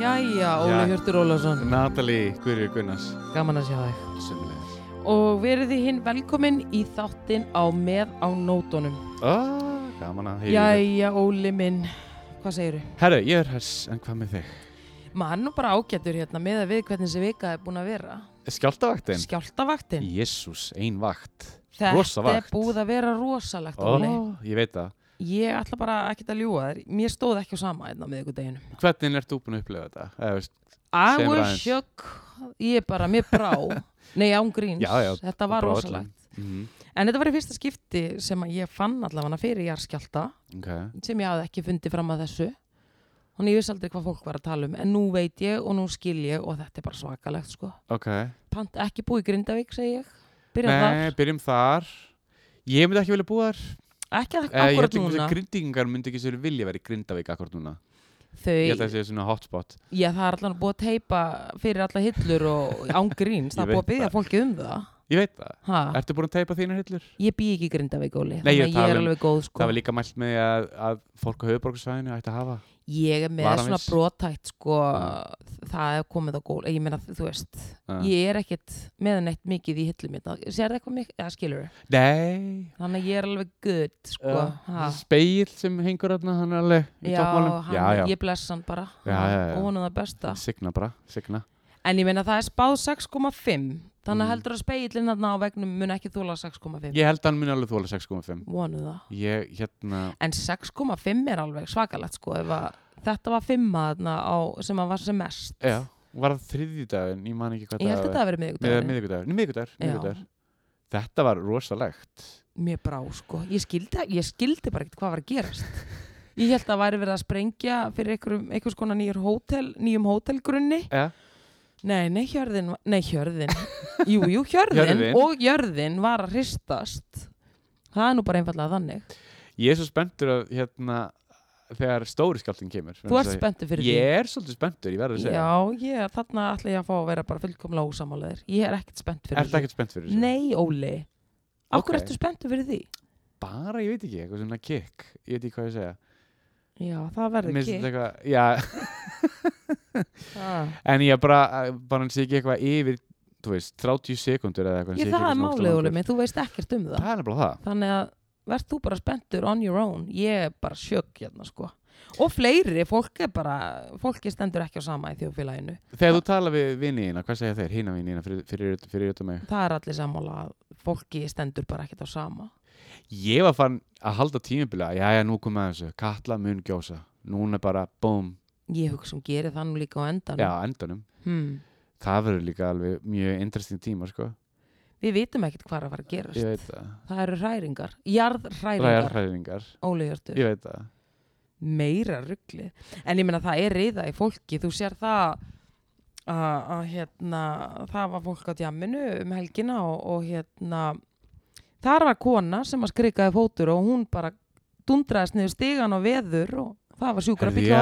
Jæja, Óli. Hjörtur Ólafsson, Natalie Guðrið Gunnars gaman að sjá þig. Sumleis Og verið þið hinn velkomin í þáttinn á með á nótunum. oh, Gaman að heyra Jæja, Óli minn, hvað segirðu? Herru, ég er hers, en hvað með þig? Maður er nú bara ágættur hérna með að við hvernig þessi vika er búin að vera. Skjáltavaktin? Skjáltavaktin. Jésús, ein vakt Þetta rosa er búið að vera rosalegt, Ó. Ég veit það Ég ætla bara ekkert að ljúga þér. Mér stóð ekki á sama hérna með ykkur deginu. Hvernig ert þú búin að upplifa þetta? Eða, veist, I was shook. Ég er bara, mér brá. Nei, án gríns. Já, já, Þetta var rosalegt. mm En þetta var í fyrsta skipti sem ég fann allavega fyrir jarðskjálta okay. sem ég hafði ekki fundið fram að þessu. Þannig ég vissi aldrei hvað fólk var að tala um. En nú veit ég og nú skil ég og þetta er bara svakalegt sko. ok Pant ekki búið í Grindavík, segi ég. Byrja Nei, byrjum þar Ég myndi ekki vilja búa þar þar. Ekki að Eh, Ég akkurat held ekki núna. að grindingar myndi ekki sér vilja verið í Grindavík akkurat núna Ég Þau, held að það sé svona hotspot já það er allavega búið að teipa fyrir alla hillur og án gríns. Það Ég er búið að byggja fólki um það. Ég veit það Ha, Ertu búin að teipa þínar hillur? ég bý ekki í Grindavík, Óli. Nei, ég Þannig að ég er um- alveg góð sko. Það var líka mælt með að, að fólk á höfuborgarsvæðinu ætti að hafa Ég er með Varamis. svona brotætt sko, það er komið á gól ég meina, þú veist, uh. ég er ekkit með neitt mikið í hillum sér það eitthvað mikið, eða skilur Nei. Þannig að ég er alveg good sko, ha. Speil sem hengur Hann er alveg í toppmálum ég bless hann bara Já, já, já. og hann er það besta. Signa bara, signa. En ég meina það er spáð 6,5 þannig Mm. heldur að speilin þarna á vegnum mun ekki þóla 6,5 Ég held að hann muni alveg þóla 6,5 vonu það? Ég, hérna en 6,5 er alveg svakalegt sko, að þetta var 5 þarna á, sem að var sem mest. Já, var það þriðji daginn, ég man ekki hvað ég held að þetta að miðugdagur Miðvikudagur, miðvikudagur, Já. miðvikudagur. Þetta var rosalegt. Mér brá sko, ég skildi, ég skildi bara ekkert hvað var að gerast. Ég held að væri verið að sprengja fyrir einhvers konar nýjum hótel nýjum hótelgrunni. Ja. Nei, nei, hjörðin, nei, hjörðin. Jú, jú, hjörðin, Hjörðin. og hjörðin var að hristast. Það er nú bara einfallega þannig. Ég er svo spenntur að hérna þegar stóri skjálftin kemur þú ert spenntur fyrir Ég er svolítið spenntur, ég verður að því segja. Já, ég, þarna ætla ég að fá að vera bara fullkomlega ósamálaðir ég er ekkert spennt fyrir Ertu ekkert spennt fyrir þessu? nei, Óli. Okkur Ok. ertu spenntur fyrir því? Bara, ég veit ekki, eitthvað svona kick. Ég veit ekki hvað ég segja. Já, það verður Mér finnst ekki þetta eitthvað, Já. en ég bara bara hann sé ekki eitthvað yfir þú veist, 30 sekundur eða eitthvað ég, það er málið. Óli minn, þú veist ekkert um það. Það það. Þannig að verð þú bara spenntur on your own. Ég er bara sjök hérna sko. Og fleiri, fólk er bara fólki stendur ekki á sama í þjóðfélaginu. Þegar þú tala við vinniðina, hvað segja þeir? Hína vinniðina fyrir, utan mig. Það er allir sammála að fólki stendur bara ekkert á sama. Ég var fann að halda tímabila Já, já, nú komið að þessu, Katla mun gjósa. Núna bara, búm, ég hugsa um gerir það nú líka á endan já, endanum. Hmm. Það verður líka alveg mjög interesting tíma, sko. Við vitum ekkert hvað að fara að Ég gerast það. Það eru hræringar, jarðhræringar. Meira ruggli en ég meina það er riða í fólki. Þú sér það að, að hérna, það var fólk á djamminu um helgina og, og hérna þar var kona sem að skrikaði fótur og hún bara dundraðist niður stigan og veður og það var sjúkra bíl Já,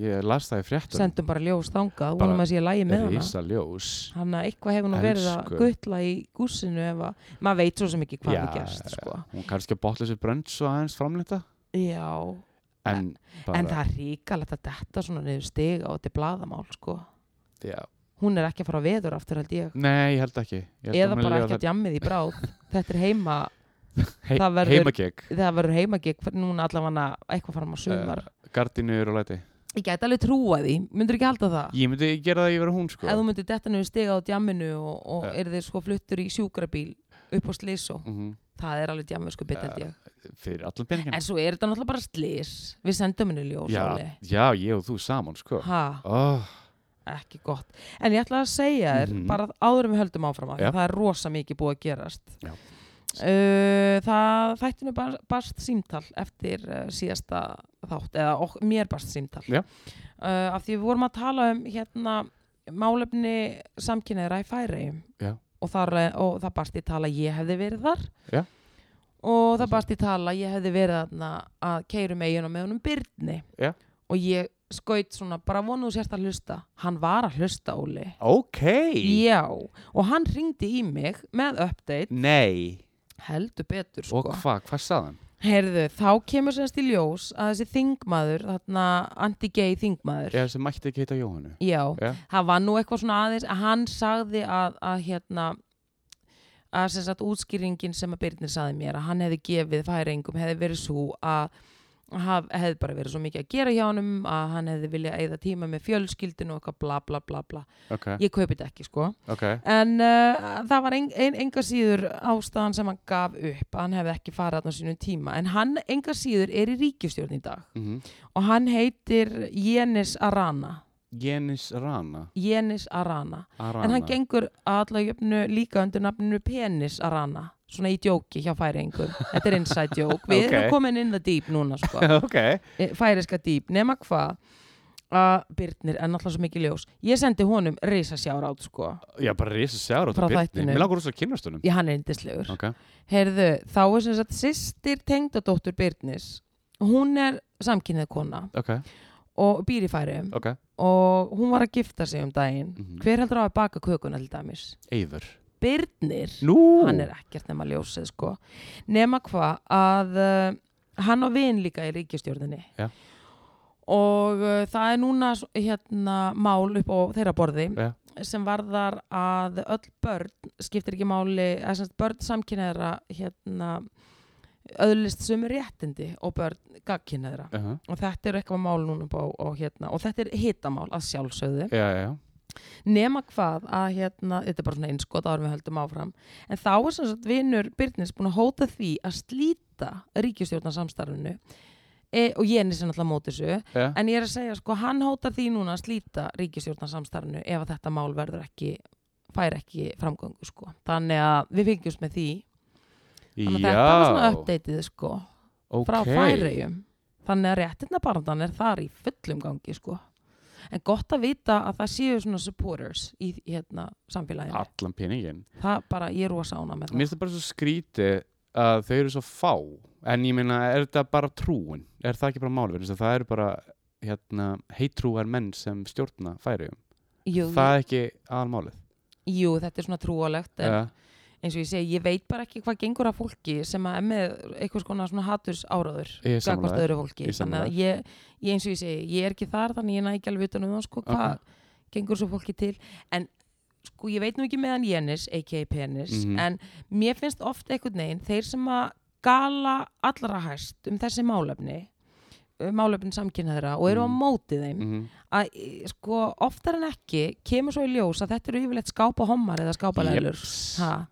ég las það í fréttum sendum bara ljós þangað, vonum að sé lægi með hana. hann að eitthvað hefur nú verið að guttla í gússinu ef að, maður veit svo sem ekki hvað er gerst sko. Hún kannski að botla sér brönds og aðeins framlita já, En, bara, en það er ríkalegt að detta svona niður stiga og þetta blaðamál sko. já. hún er ekki að fara að veður aftur held ég. Nei, ég held ekki. Ég held eða að bara ekki að djammið í bráð. Þetta er heima, Hei, það verður- Heimakek, það verður fyrir núna allavega eitthvað fara á sumar gardinur og læti. Ég gæti alveg trúa því, myndur ekki halda það? Ég myndi gera það að ég vera hún sko. Ef þú myndir detta niður stiga á djamminu og, og Ja. er þið sko fluttur í sjúkrabíl upp á slísó, mm það er alveg djammið sko bit held ég. Fyrir allan peningin en svo er þetta náttúrulega bara slís við sendum henni ljós já, já, ég og þú saman sko. Oh, ekki gott. En ég ætla að segja þér, Mhm. bara áður við höldum áfram að það er rosa mikið búið að gerast. Já. Uh, það þættinu bar, barst símtal eftir uh, síðasta þátt eða ok, mér barst símtal. Já. uh, af því við vorum að tala um hérna málefni samkynneira í Færeyjum. Já. og, og það barst í tala ég hefði verið þar. Já. og það barst í tala ég hefði verið þarna að keirum eigin og með honum Byrni Já. og ég skaut svona, bara vonuðu sérst að hlusta. Hann var að hlusta, Óli. Ok, já, og hann ringdi í mig með update, nei heldur betur sko. Og hvað, hvað sagðan? heyrðu, þá kemur sérst í ljós að þessi þingmaður, þarna anti-gay þingmaður Ég sem mætti ekki heita Jóhannu já, Já, það var nú eitthvað svona aðeins að hann sagði að, að hérna að sem sagt útskýringin sem að Birnir sagði mér að hann hefði gefið færingum hefði verið svo að haf, hefði bara verið svo mikið að gera hjá honum að hann hefði viljað eigða tíma með fjölskyldinu og eitthvað bla bla bla bla. Ok, ég kaupi þetta ekki sko. Ok. En uh, það var ein, ein, enga síður ástæðan sem hann gaf upp hann hefði ekki þarna á sínum tíma. En hann enga síður er í ríkistjórn í dag. Mm og hann heitir Jenis Arana. Jenis Rana, Jenis Arana. Arana. En hann gengur alla jöfnu líka undir nafninu Penis Arana svona í djóki hjá færingum þetta er inside joke, við Ok. erum komin inn the deep núna sko, Ok, Eh, færiska deep. Nema hvað að Byrnir er náttúrulega svo mikið ljós. Ég sendi honum reysa sjárátt sko. Já bara risa sjára Frá þættinum. Mér langar rosa að kynast honum. Ég hann er yndislegur. Ok, heyrðu, þá er sem sagt sýstir tengdadóttur Byrnis hún er samkynnið kona. Ok, og býr í færiðum ok. Og hún var að gifta sig um daginn. Mhm. hver heldur á að baka kökuna til dæmis? Eyður Byrnir Nú hann er ekkert nema ljósið sko nema hvað að uh, hann á vin líka í ríkistjórninni Já. og uh, það er núna s- hérna mál upp á þeirra borði Já. sem varðar að öll börn skiptir ekki máli eða sem sagt börn samkynneðra hérna öðlist sömu réttindi og börn gagkynneðra uh -huh. og þetta er eitthvað mál núna upp á og, hérna, og þetta er hitamál að sjálfsögðu Já, já, já nema hvað að hérna, þetta er bara svona einskot áður við höldum áfram. En þá er sem sagt vinnur Byrnis búin að hóta því að slíta ríkistjórnarsamstarfinu e, og ég er sem alltaf móti þessu. Já, en ég er að segja sko hann hótar því núna að slíta ríkistjórnarsamstarfinu ef að þetta mál verður ekki fær ekki framgöngu sko. Þannig að við fengjumst með því. Þannig að þetta var svona uppdeitið sko ok. Frá færiðjum þannig að réttindabarandan er þar í fullum gangi sko en gott að vita að það séu svona supporters í hérna samfélaginu. Allan peningin það bara, ég er rosa ána með Mér það finnst það bara svo skríti að þau eru svo fá. En ég meina, er þetta bara trúin? Er það ekki bara málverðin? Það eru bara hérna, heitrúar menn sem stjórna færiðum jú, Það er ekki aðalmálið. Jú, þetta er svona trúalegt en ja. Eins og ég segi, ég veit bara ekki hvað gengur af fólki sem að er með konar svona haturs er gagvart öðru fólki þannig að ég, ég eins og ég segi, ég er ekki þar þannig ég næ ekki alveg utan um það sko, hvað Ok. gengur svo fólki til en sko ég veit nú ekki meðan Jenis a.k.a. Penis, Mhm. en mér finnst oft einhvern veginn, þeir sem að gala allra hæst um þessi málefni um málefni samkynnaðra og eru á Mhm. móti þeim mm að eh, sko oftar en ekki kemur svo í ljós að þetta eru yfirleitt skápa hommar eða skápalælur Jeps. ha.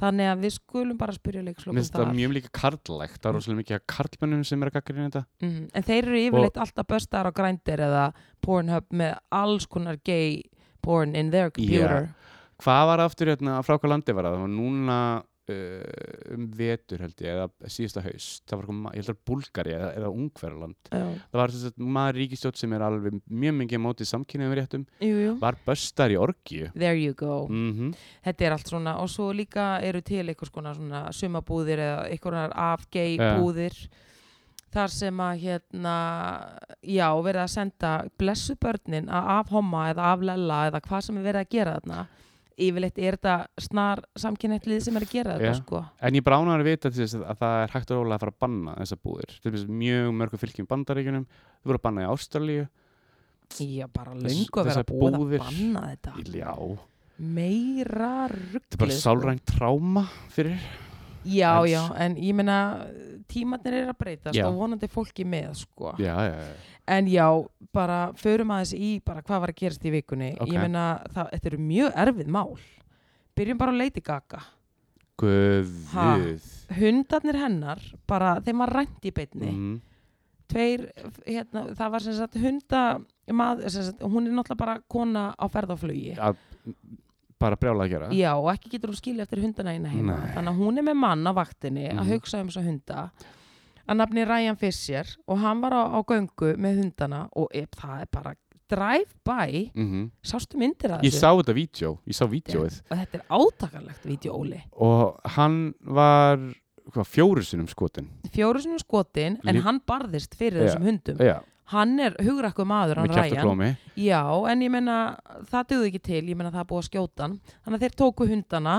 Þannig að við skulum bara spyrja leikslokum finnst það þar. mjög líka karlægt Það er rosalega mikið að karlmönnum sem er að gaggrina þetta. Mm, en þeir eru yfirleitt alltaf böstar á grændir eða Pornhub með alls konar gay porn in their computer. Hvað var aftur hérna, frá hvað landi var það? Það var núna um vetur held ég, eða síðasta haust. Það var, eitthvað- ég held að Búlgari eða, eða Ungverjaland. Já. Það var þess að maður ríkistjótt sem er alveg mjög mikið mótið samkynniðum réttum. Jú, jú. var böstar í orgju there you go. Mm þetta er allt svona og svo líka eru til einhvers konar svona sumabúðir eða einhverjar afgei Ja. búðir þar sem að hérna já, verið að senda blessu börnin að afhomma eða aflella eða hvað sem er verið að gera þarna yfirleitt er þetta snar samkynnettlið sem er að gera þetta sko. En ég bránar að vita þess að, að það er hægt og rólega að fara að banna þessar búðir. Til þess mjög mörgum fylgjum í bandaríkjunum. Þau voru að banna í Ástralíu. Já, bara löngu að vera búðir. að banna þetta. Já, meira ruggli þetta er bara sálrænt tráma fyrir já, En já, en ég meina tímatnir er að breytast Já. og vonandi fólki með sko Já, já, já En já, bara förum aðeins í bara hvað var að gerast í vikunni. Ok. Ég meina, það, þetta eru mjög erfið mál. Byrjum bara á Lady Gaga. Guð Hundarnir hennar, bara þeim var rænt í beinni. mm. Tveir, hérna, það var sem sagt hunda, mað, sem sagt, hún er náttúrulega bara kona á ferðaflugi. að, Bara brjála að gera Já, og ekki getur hún skilja eftir hundana eina heima. Nei. Þannig að hún er með mann á vaktinni að Mhm. hugsa um þessa hunda. Að nafni Ryan Fisher og hann var á, á göngu með hundana og ef, það er bara drive-by mm Sástu myndir að Ég sá þetta vídeo, ég sá vídeoið og þetta er átakanlegt vídeo Óli Og hann var hvað, fjóru sinnum skotin fjóru sinni skotin en Lí- hann barðist fyrir Já. þessum hundum Já, hann er hugrakku maður, hann plómi Já, en ég meina, það döði ekki til, ég meina það er búið að skjóta hann. Þannig að þeir tóku hundana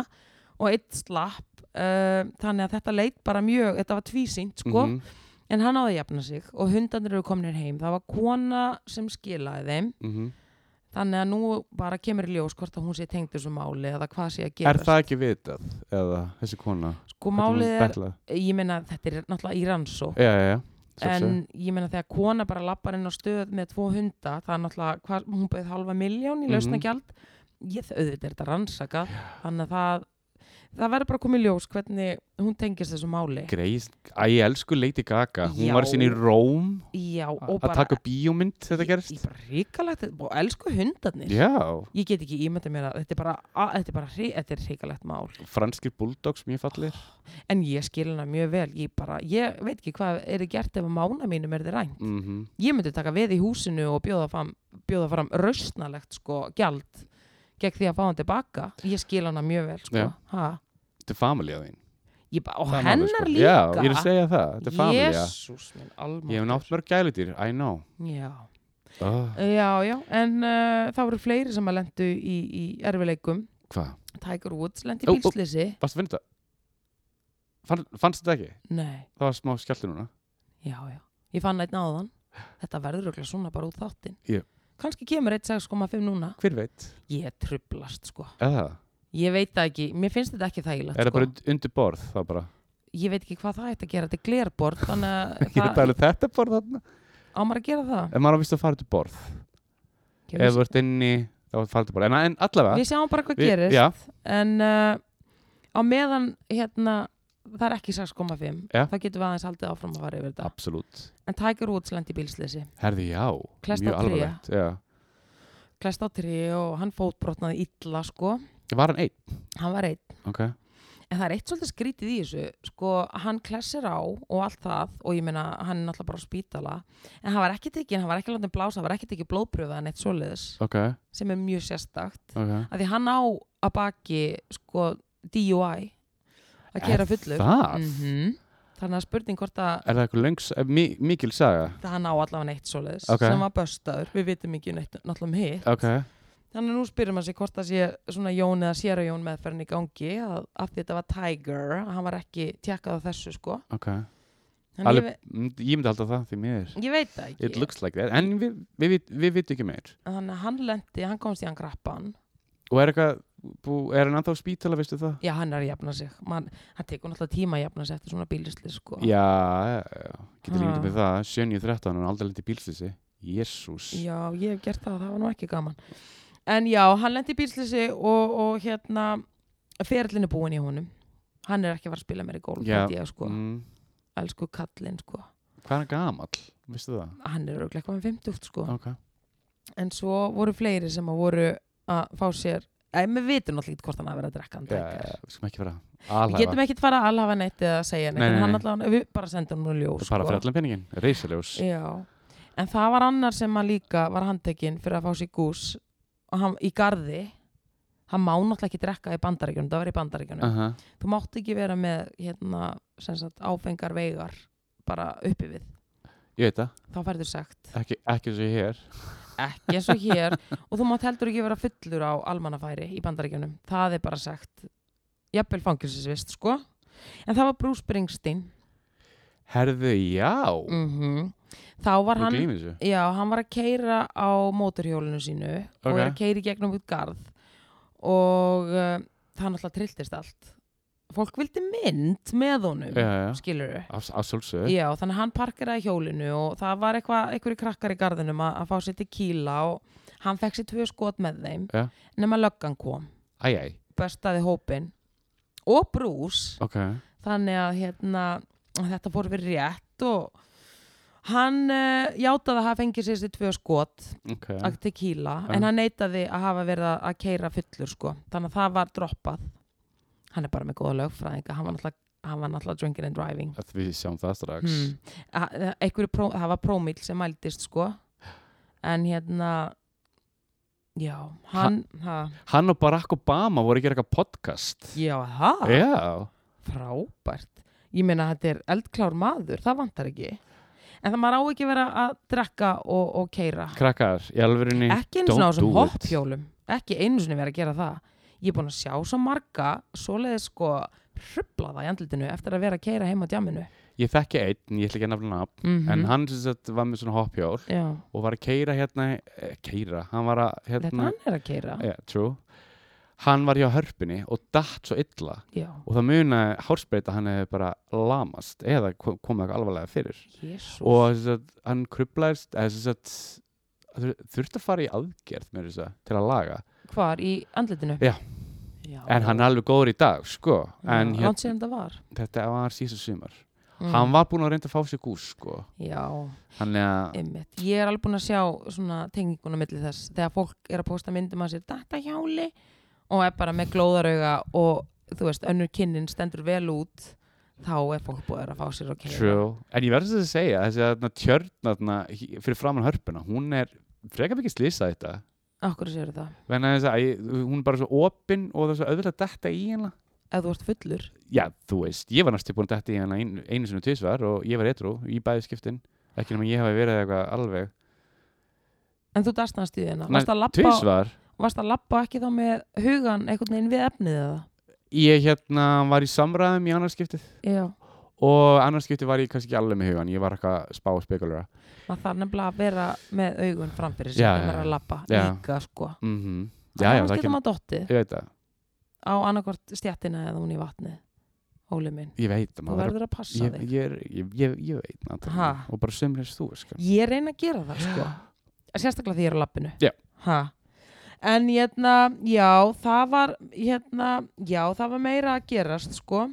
og eitt slapp, uh, þannig að þetta leit bara mjög, þetta var tvísýnt, sko, Mhm, en hann áði að jafna sig og hundanir eru kominir heim. Það var kona sem skilaði þeim, mhm. þannig að nú bara kemur í ljós hvort að hún sé tengd þessu máli eða hvað sé að Er gerast. það ekki vitað? Eða þessi kona? Sko málið er, ég meina, þetta er náttúrulega í rannsó. En ég meina þegar kona bara lappar inn á stöð með tvo hunda, það er náttúrulega, hvað, hún bauð halva miljón í Mhm. lausnagjald, ég auðvitað er þetta rannsakað, þannig að það, það verður bara að í ljós hvernig hún tengist þessu máli. Greis, æ, ég elsku Lady Gaga Hún Já. var sín í Róm Já, að bara, taka bíómynd þetta ég, gerist ég bara ríkalegt, og elsku hundarnir. Já, Ég get ekki ímyndað mér að þetta er bara, að, þetta er bara, þetta er ríkalegt mál. franskir bulldogs mjög fallir En ég skil hana mjög vel, ég bara, ég veit ekki hvað er þið gert ef að mána mínum er þið rænt. mm ég myndi taka við í húsinu og bjóða fram, bjóða fram rausnalegt sko gjald gegn því að fá hann tilbaka. Ég skil hana mjög vel sko. Þetta er family á þín og Það hennar sko. líka. Já, ég er að segja það, þetta er minn almáttur Ég hef nátt mörg gæludýr, I know. Já. oh, já, já, en uh, það voru fleiri sem að lendu í, í erfileikum. Hvað? Tiger Woods lendi í bílslisi Varstu að finna þetta? Fann, fannst þetta ekki? nei, Það var smá skjáltur núna. Já, já, ég fann eitt náðan þetta verður örugglega svona bara út þáttinn. Já. Kannski kemur eitt 6,5 núna Hver veit? ég trublast sko það? Ég veit það ekki, mér finnst þetta ekki þægilegt Er það sko. bara und- undir borð? Það bara Ég veit ekki hvað það ætti að gera, þetta er að Ég er að það, tala um þetta borð þarna á maður að gera það En maður á vist að fara undir borð Ég Ef þú ert inni, þá er fara undir borð En, en allavega við sjáum bara hvað Við- gerist já. en uh, á meðan hérna, það er ekki 6,5 Já. þá getum við aðeins haldið áfram að fara yfir þetta. Absolutt. En Tiger Woods lendi bílsleysi Herði, já, Klesst á mjög alvarlegt Já. klest á tri og hann fótbrotnaði illa sko, Var hann einn? hann var einn. Ok. En það er eitt svolítið skrítið í þessu. Sko, hann klessir á og allt það og ég meina, hann er náttúrulega bara á spítala. En hann var ekki tekið, hann var ekki látið blása hann var ekki tekið blóðpröfa en eitt svoleiðis. Ok, sem er mjög sérstakt. Ok. Að því hann á að baki sko DUI að kera Er fullur. það? Mhm. þannig að spurning hvort að Er það eitthvað löngs, eh, mi mikil saga? það hann á allavega neitt svoleiðis Ok. sem var böstaður, við vitum ekki neitt náttúrulega um hitt. Ok, þannig að nú spyrir maður sig hvort það sé svona Jón eða sér Jón meðferðin í gangi að, að þetta var Tiger, að hann var ekki tjekkað á þessu sko. Ok. En ég, Alveg, ve mm, Ég myndi alltaf það því miður. Ég veit það ekki. It looks like that En við, við, við, við vitum ekki meir. Þannig að hann lendi, hann komst í hann grappan Og er eitthvað, bú, er hann ennþá á spítala, veistu það? já hann er að jafna sig Man, hann tekur náttúrulega tíma að jafna sig eftir svona bílisli sko Já, já, getur Ha. límið með það 7.13, hann er aldrei lendið í bílslýsi Jésús Já, ég hef gert það, það var nú ekki gaman En já, hann lendi í bílslýsi og, og hérna ferlinn er búin í honum Hann er ekki að fara að spila meir í gólf ég, sko. mm, Elsku kallinn sko. Hvað er hann gamall, veistu það? Hann er örugglega eitthvað með 50 sko. Ok En svo voru fleiri sem að voru að fá sér Æ, við vitum náttúrulega ekki hvort hann hafi verið að drekka hann drekar. við skulum ekki vera Við alhæfa. getum ekkert fara að alhafa neitt eða segja neitt Nei, en nei, hann nei. allavega, við bara sendum nú ljós Bara sko. fyrir allan peningin, reysaljós Já, en það var annar sem að líka var handtekinn fyrir að fá sér gús og hann í garði. Hann má náttúrulega ekki drekka í bandaríkjunum það var í bandaríkjunum, uh -huh. þú mátt ekki vera með hérna, sem sagt, áfengar veigar bara uppi við. Ég veit það, þá færður sagt, ekki, ekki svo ég hér ekki eins og hér og þú mátt heldur ekki vera fullur á almannafæri í bandaríkjunum, það er bara sagt. Jafnvel fangilsisvist sko. En það var Bruce Springsteen. Herðu, já. Mm þá var hann Já, hann var að keira á mótorhjólinu sínu og Ok. er að keira í gegnum út garð. Og uh, það náttúrulega trilltist allt. Fólk vildi mynd með honum, Já, já, skilur þau. þannig að hann parkeraði hjólinu og það var einhverju krakkar í garðinum að, að fá sér til kíla og hann fekk sér tvö skot með þeim nema löggan kom, Æj, æj, bestaði hópin og brús ok. Þannig að hérna, þetta fór fyrir rétt og hann uh, játaði að hafa fengið sér sér tvö skot Ok, að tequila, en hann neitaði að hafa verið að keira fullur sko. Þannig að það var droppað hann er bara með góða lögfræðinga. Hann var náttúrulega, hann var náttúrulega drinking and driving. Við sjáum það strax. Einhverju pró, það var prómíl sem mældist sko. En hérna já, hann ha, Hann og Barack Obama voru að gera eitthvað podcast. Já, það, Já, frábært. Ég meina þetta er eldklár maður, það vantar ekki. En það maður á ekki vera að drekka og, og keira krakkar, í alvörinni ekki don't þessum do it. hoppjólum. Ekki einu svona vera að gera það ég er búin að sjá svo marga svoleiðis sko hrubla það í andlutinu eftir að vera að keira heim á djaminu ég þekki einn, ég ætla ekki að nafna nafn mm en hann sem sagt var með svona hoppjól já, og var að keira hérna eh, keira, hann var að þetta hérna, hann er að keira yeah, true. Hann var hjá hörpunni og datt svo illa já, og það munaði hárspreita hann hefði bara lamast eða kom- komið eitthvað alvarlega fyrir. Jésús og þess að hann krublaðist eða þess að þur- þurfti að fara í aðgerð með þess að til að laga hvar í andlutinu Já. já. En hann er alveg góður í dag sko. En já, hér, var. Þetta var síðan sumar. Mm. hann var búinn að reynda að fá sér gús sko. Já, einmitt. Ég er alveg búin að sjá svona tenginguna milli þess. Þegar fólk er að posta myndum að sér data hjáli og er bara með glóðarauga og þú veist, önnur kynnin stendur vel út þá er fólk búið að fá sér og keira True. En ég verður þess að segja þessi að tjörn þarna hí- fyrir framann hörpuna, hún er frekar mikið slýsað þetta Akkur séu það, Venna þess að ég- hún er bara svo opin og það er svo auðvitað að detta í hennar ef þú ert fullur? Já, þú veist, ég var næstu búin að detta í hennar ein, einu sinni tvisvar og ég var etru í bæði skiptin. Ekki nema ég hafi verið eitthvað alveg en þú dastnast í Nei, varst að labba Tvisvar? varst að labba ekki þá með hugan einhvern veginn við efnið eða? Ég hérna var í samræðum í annarskiptið já, og annarskiptið var ég kannski ekki alveg með hugan ég var eitthvað að spá og spekulera maður þarf nefnilega að vera með augun framfyrir já, maður er að já. líka sko. Mm Já, já, það það kemur veit það, á annarkvort stjættina eða hún í vatnið. Óli minn, ég veit það maður verður að passa ég, þig. ég, ég, ég, veit. Ha? og bara sömurins þú sko. Ég reyna að gera það sko. Sérstaklega því ég er á lappinu Já. ha. En hérna, já, það var hérna, já, það var meira að gerast sko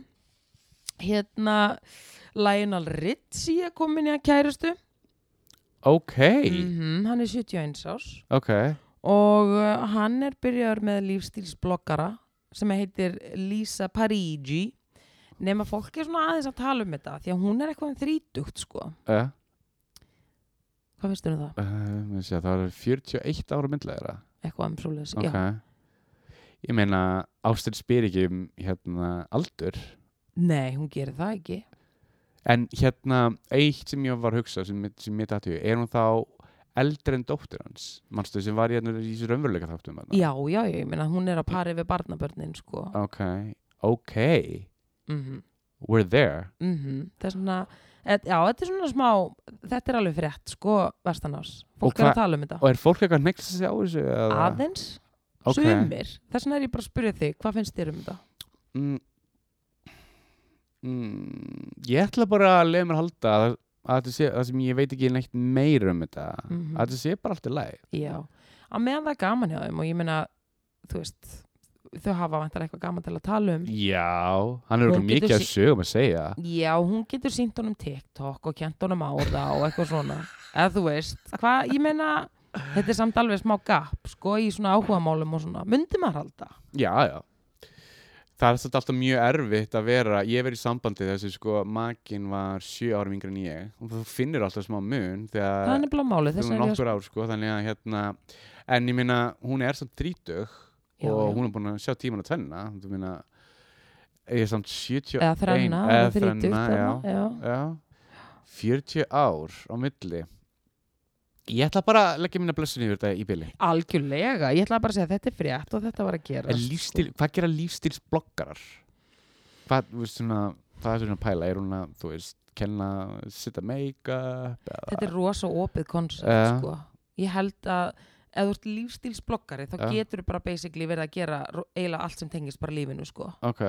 Hérna Lionel Ritchie er komin í að kærustu. Ok, mm Hann er 71 árs. Ok. Og uh, hann er byrjaður með lífstílsbloggara sem heitir Lisa Parigi. Nema fólk er svona aðeins að tala um þetta því að hún er eitthvað um þrítugt sko. Uh, hvað finnst þér um það? uh, sé, það var 41 ára myndlegra eitthvað um svoleiðis, ok. Já ég meina Ástur spyr ekki um hérna aldur nei, hún gerir það ekki. En hérna eitt sem ég var að hugsa sem, sem ég dætti, er hún þá eldri en dóttir hans? Manstu sem var hérna í þessu raunveruleika þáttum já, já, ég meina hún er að pari við barnabörnin sko. Ok, ok. Mm we're there. -hmm. það er svona et, já, þetta er svona smá þetta er alveg frétt, sko, vestanás fólk er að tala um þetta. og er fólk eitthvað að segja á þessu? aðeins, Ok. sumir. Þess vegna er ég bara að spyrja þig, hvað finnst þér um þetta? mm, mm, ég ætla bara að leiða mér að halda að, að það sem ég veit ekki neitt meira um þetta Mhm. að þetta sé bara allt í lagi. Já, á meðan það er gaman hjá þeim og ég meina, þú veist þau hafa vantar eitthvað gaman til að tala um. Já, hann er okkur mikið að sögum að segja. Já, hún getur sínt honum TikTok og kjent honum á það og eitthvað svona. Eða þú veist, hvað, ég meina þetta er samt alveg smá gap sko, í svona áhugamálum og svona, myndi maður halda? Já, já það er svolítið alltaf mjög erfitt að vera ég verið í sambandi þessi sko makin var sjö árum yngri en ég og þú finnir alltaf smá mun það þegar þess er er ég nokkur ár sko þannig að hérna en ég minna hún er samt þrítug Já, og já. hún er búin að sjá tíman að tvenna þú minna ég er samt 71 eða þrenna, eða þrenna, já. þarna, já. Já, 40 ár á milli Ég ætla bara að leggja mína blessun yfir þetta í byli algjörlega, ég ætla bara að segja að þetta er frétt og þetta var að gera En lífstíl, Hvað gera lífstílsbloggarar? Hvað, svona hvað er svona að pæla, er hún að, þú veist kenna, sitta eða- þetta er rosa opið koncept Já. sko. ég held að ef þú ert lífstílsbloggari þá Já. getur þú bara basically verið að gera eiginlega allt sem tengist bara lífinu sko. Ok,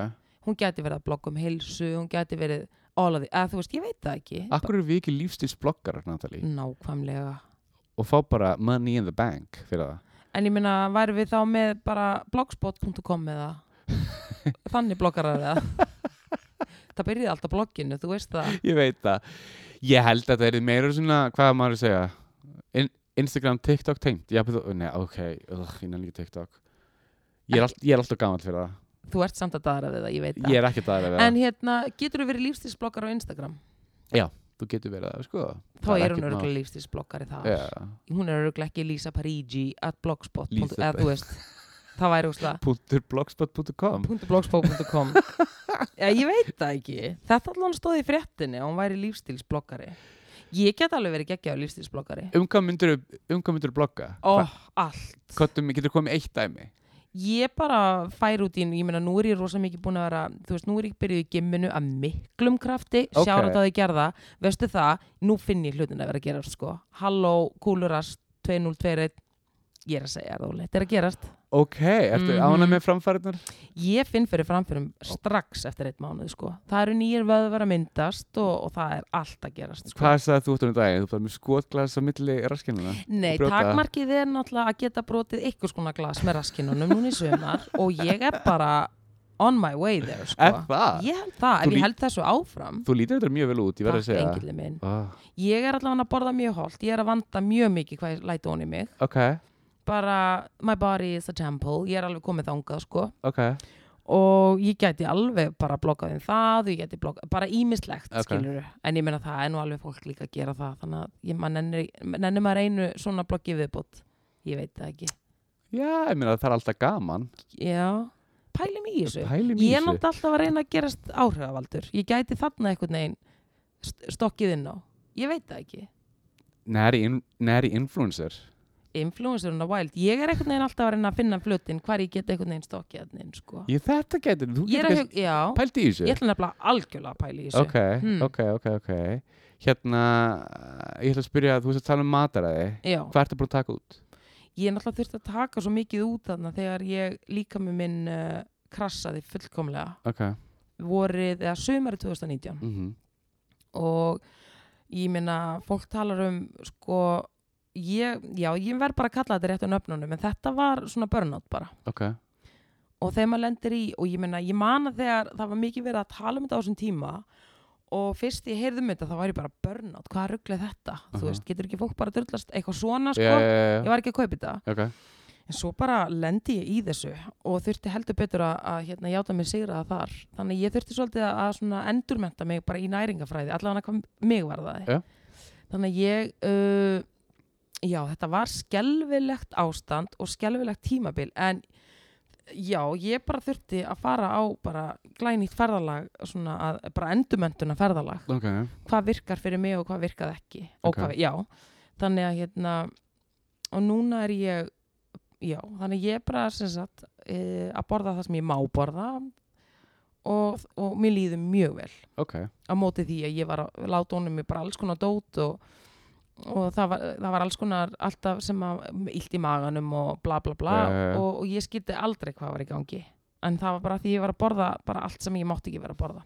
hún geti verið að blogga um heilsu hún geti verið all of því, eða þú veist, ég veit það ekki akkur eru við ekki lífstílsbloggarar, Natalie nákvæmlega og fá bara money in the bank fyrir það. En ég minna, væri við þá með bara blogspot.com eða? Þannig bloggarar eða það. Byrjaði alltaf blogginu, þú veist það. Ég veit það. Ég held að þetta er meira svona, hvað maður að segja? In Instagram, TikTok tengt. Já, nei, ok, ugh, nefnir ekki TikTok. Ég er, all, ég er alltaf gamall fyrir það. Þú ert samt að daðra við það, ég veit það. Ég er ekki það að vera en hérna, getur þú verið lífstílsbloggar á Instagram Þú getur verið það, sko. Þá Það er hún örgulega lífstílsbloggari þar. Já, hún er örgulega ekki Lisa Parigi at blogspot eða þú veist, það væri úrslega blogspot.com .blogspot.com Já, ég veit það ekki. Þetta allan stóð í fréttinni að hún væri lífstílsbloggari ég get alveg verið geggjaður lífstíðsbloggari Um hvað myndir um myndir blogga? ó, Hva- allt. Getur komið eitt dæmi? Ég bara fær út í, ég meina nú er ég rosa mikið búin að vera, þú veist, nú er ég byrjuð í gimminu að miklum krafti, Ok. sjára það þið gerða, veistu það, nú finn ég hlutin að vera að gerast, sko, halló, kúlurast 2021, ég er að segja það, Óli, þetta er að gerast, Ok, ertu Mhm. ánað með framfæriðnar? ég finn fyrir framförum strax eftir eitt mánuð, sko, það eru nýjir vöðvar að myndast og, og það er allt að gerast, sko. Hvað sagði þú út um daginn? Þú bara með skotglas á milli raskinuna? Nei, takmarkið er náttúrulega að geta brotið ykkur skona glas með raskinunum núna í sumar og ég er bara on my way there, sko. Er það? Ég held það, ef ég held þessu áfram Þú lítur þetta mjög vel út, ég verður að Takk segja minn oh, Ég er allavega að borða mjög holt Ég er að vanda mjög mikið hvað ég læti honi mig Ok, Bara, my body is a temple. Ég er alveg komið þangað, sko. Ok. Og ég gæti alveg bara bloggað um það Ég gæti bloggað, bara ímislegt, Ok. okay. En ég meina það er nú alveg fólk líka að gera það Þannig að nennir, maður einu svona bloggi viðbútt Ég veit það ekki. Já, ég meina það er alltaf gaman. Já, pælum í þessu. Pælum Ég er náttúrulega alltaf að reyna að gerast áhrifavaldur. Ég gæti þarna einhvern veginn st- stokkið inn á. Ég veit það ekki. Næri, næri influencer Influencerinn á Wild. Ég er einhvern veginn alltaf að reyna að finna flutin Hvar ég get einhvern veginn inn sko. Ég þetta getur, þú getur að hug, já. pælt í þessu. Ég ætla nefnilega algjörlega að pæla í þessu. Ok, Hmm. ok, ok, ok. Hérna, ég ætla að spyrja þú veist að tala um mataræði. Hvað ertu búin að taka út? ég er náttúrulega þurft að taka svo mikið út þarna Þegar ég líka með minn uh, krassaði fullkomlega. Ok, Vorið, eða sumari 2019 mhm. Og ég meina, fólk talar um sko, ég, já, ég verð bara að kalla þetta réttu nöfnunum, en þetta var svona burnout bara. Ok, og þegar maður lendir í, og ég meina, ég man að þegar það var mikið verið að tala um þetta á þessum tíma og fyrst ég heyrði um þetta þá var ég bara burnout, hvað rugglega þetta? Aha. þú veist, getur ekki fólk bara drullast eitthvað svona sko, já, já, ég já, var ekki að kaupa þetta. Ok. En svo bara lendi ég í þessu og þurfti heldur betur að, að hérna, játa mig sigra það þar, þannig að ég þurfti svolítið að, að endurmenta mig bara í næringafræði allavega hvað mig var það þannig að ég uh, já, þetta var skelvilegt ástand og skelvilegt tímabil en já, ég bara þurfti að fara á bara glænýtt ferðalag svona að, bara endurmentuna ferðalag. Ok, hvað virkar fyrir mig og hvað virkað ekki. Og Ok. hvað, já, þannig að hérna og núna er ég já, þannig ég er bara sem sagt e, að borða það sem ég má borða og, og mér líður mjög vel. Ok. Á móti því að ég var að láta honum mig bara alls konar dót og, og það, var, það var alls konar alltaf sem að illt í maganum og bla bla bla. Já. Og, og ég skildi aldrei hvað var í gangi. En það var bara því ég var að borða bara allt sem ég mátti ekki vera að borða.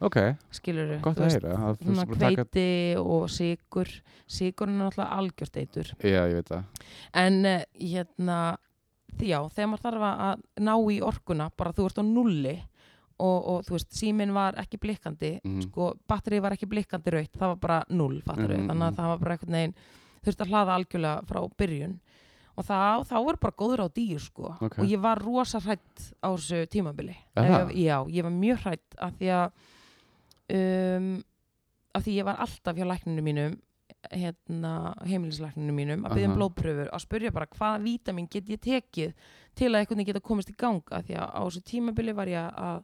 Ok, skilur gott að heyra. Svona að taka- hveiti og sigur sigur er náttúrulega algjört eitur. Já, ég veit það. En uh, hérna já, þegar maður þarf að ná í orkuna bara þú ert á nulli og, og þú veist, síminn var ekki blikkandi Mhm. sko, batterið var ekki blikkandi raut það var bara null, fattur Mhm, þannig að mhm. það var bara einhvern veginn þurfti að hlaða algjörlega frá byrjun og þá, þá var bara góður á dýr sko Ok. og ég var rosa hrætt á þessu tímabili það? ég, já, ég var mjög hrætt af því að um, af því ég var alltaf hjá lækninu mínum hérna, heimilislækninu mínum að byggja um blóðpröfur að spurja bara hvaða vítamin get ég tekið til að veginn geta komist í ganga því að á þessu tímabili var ég að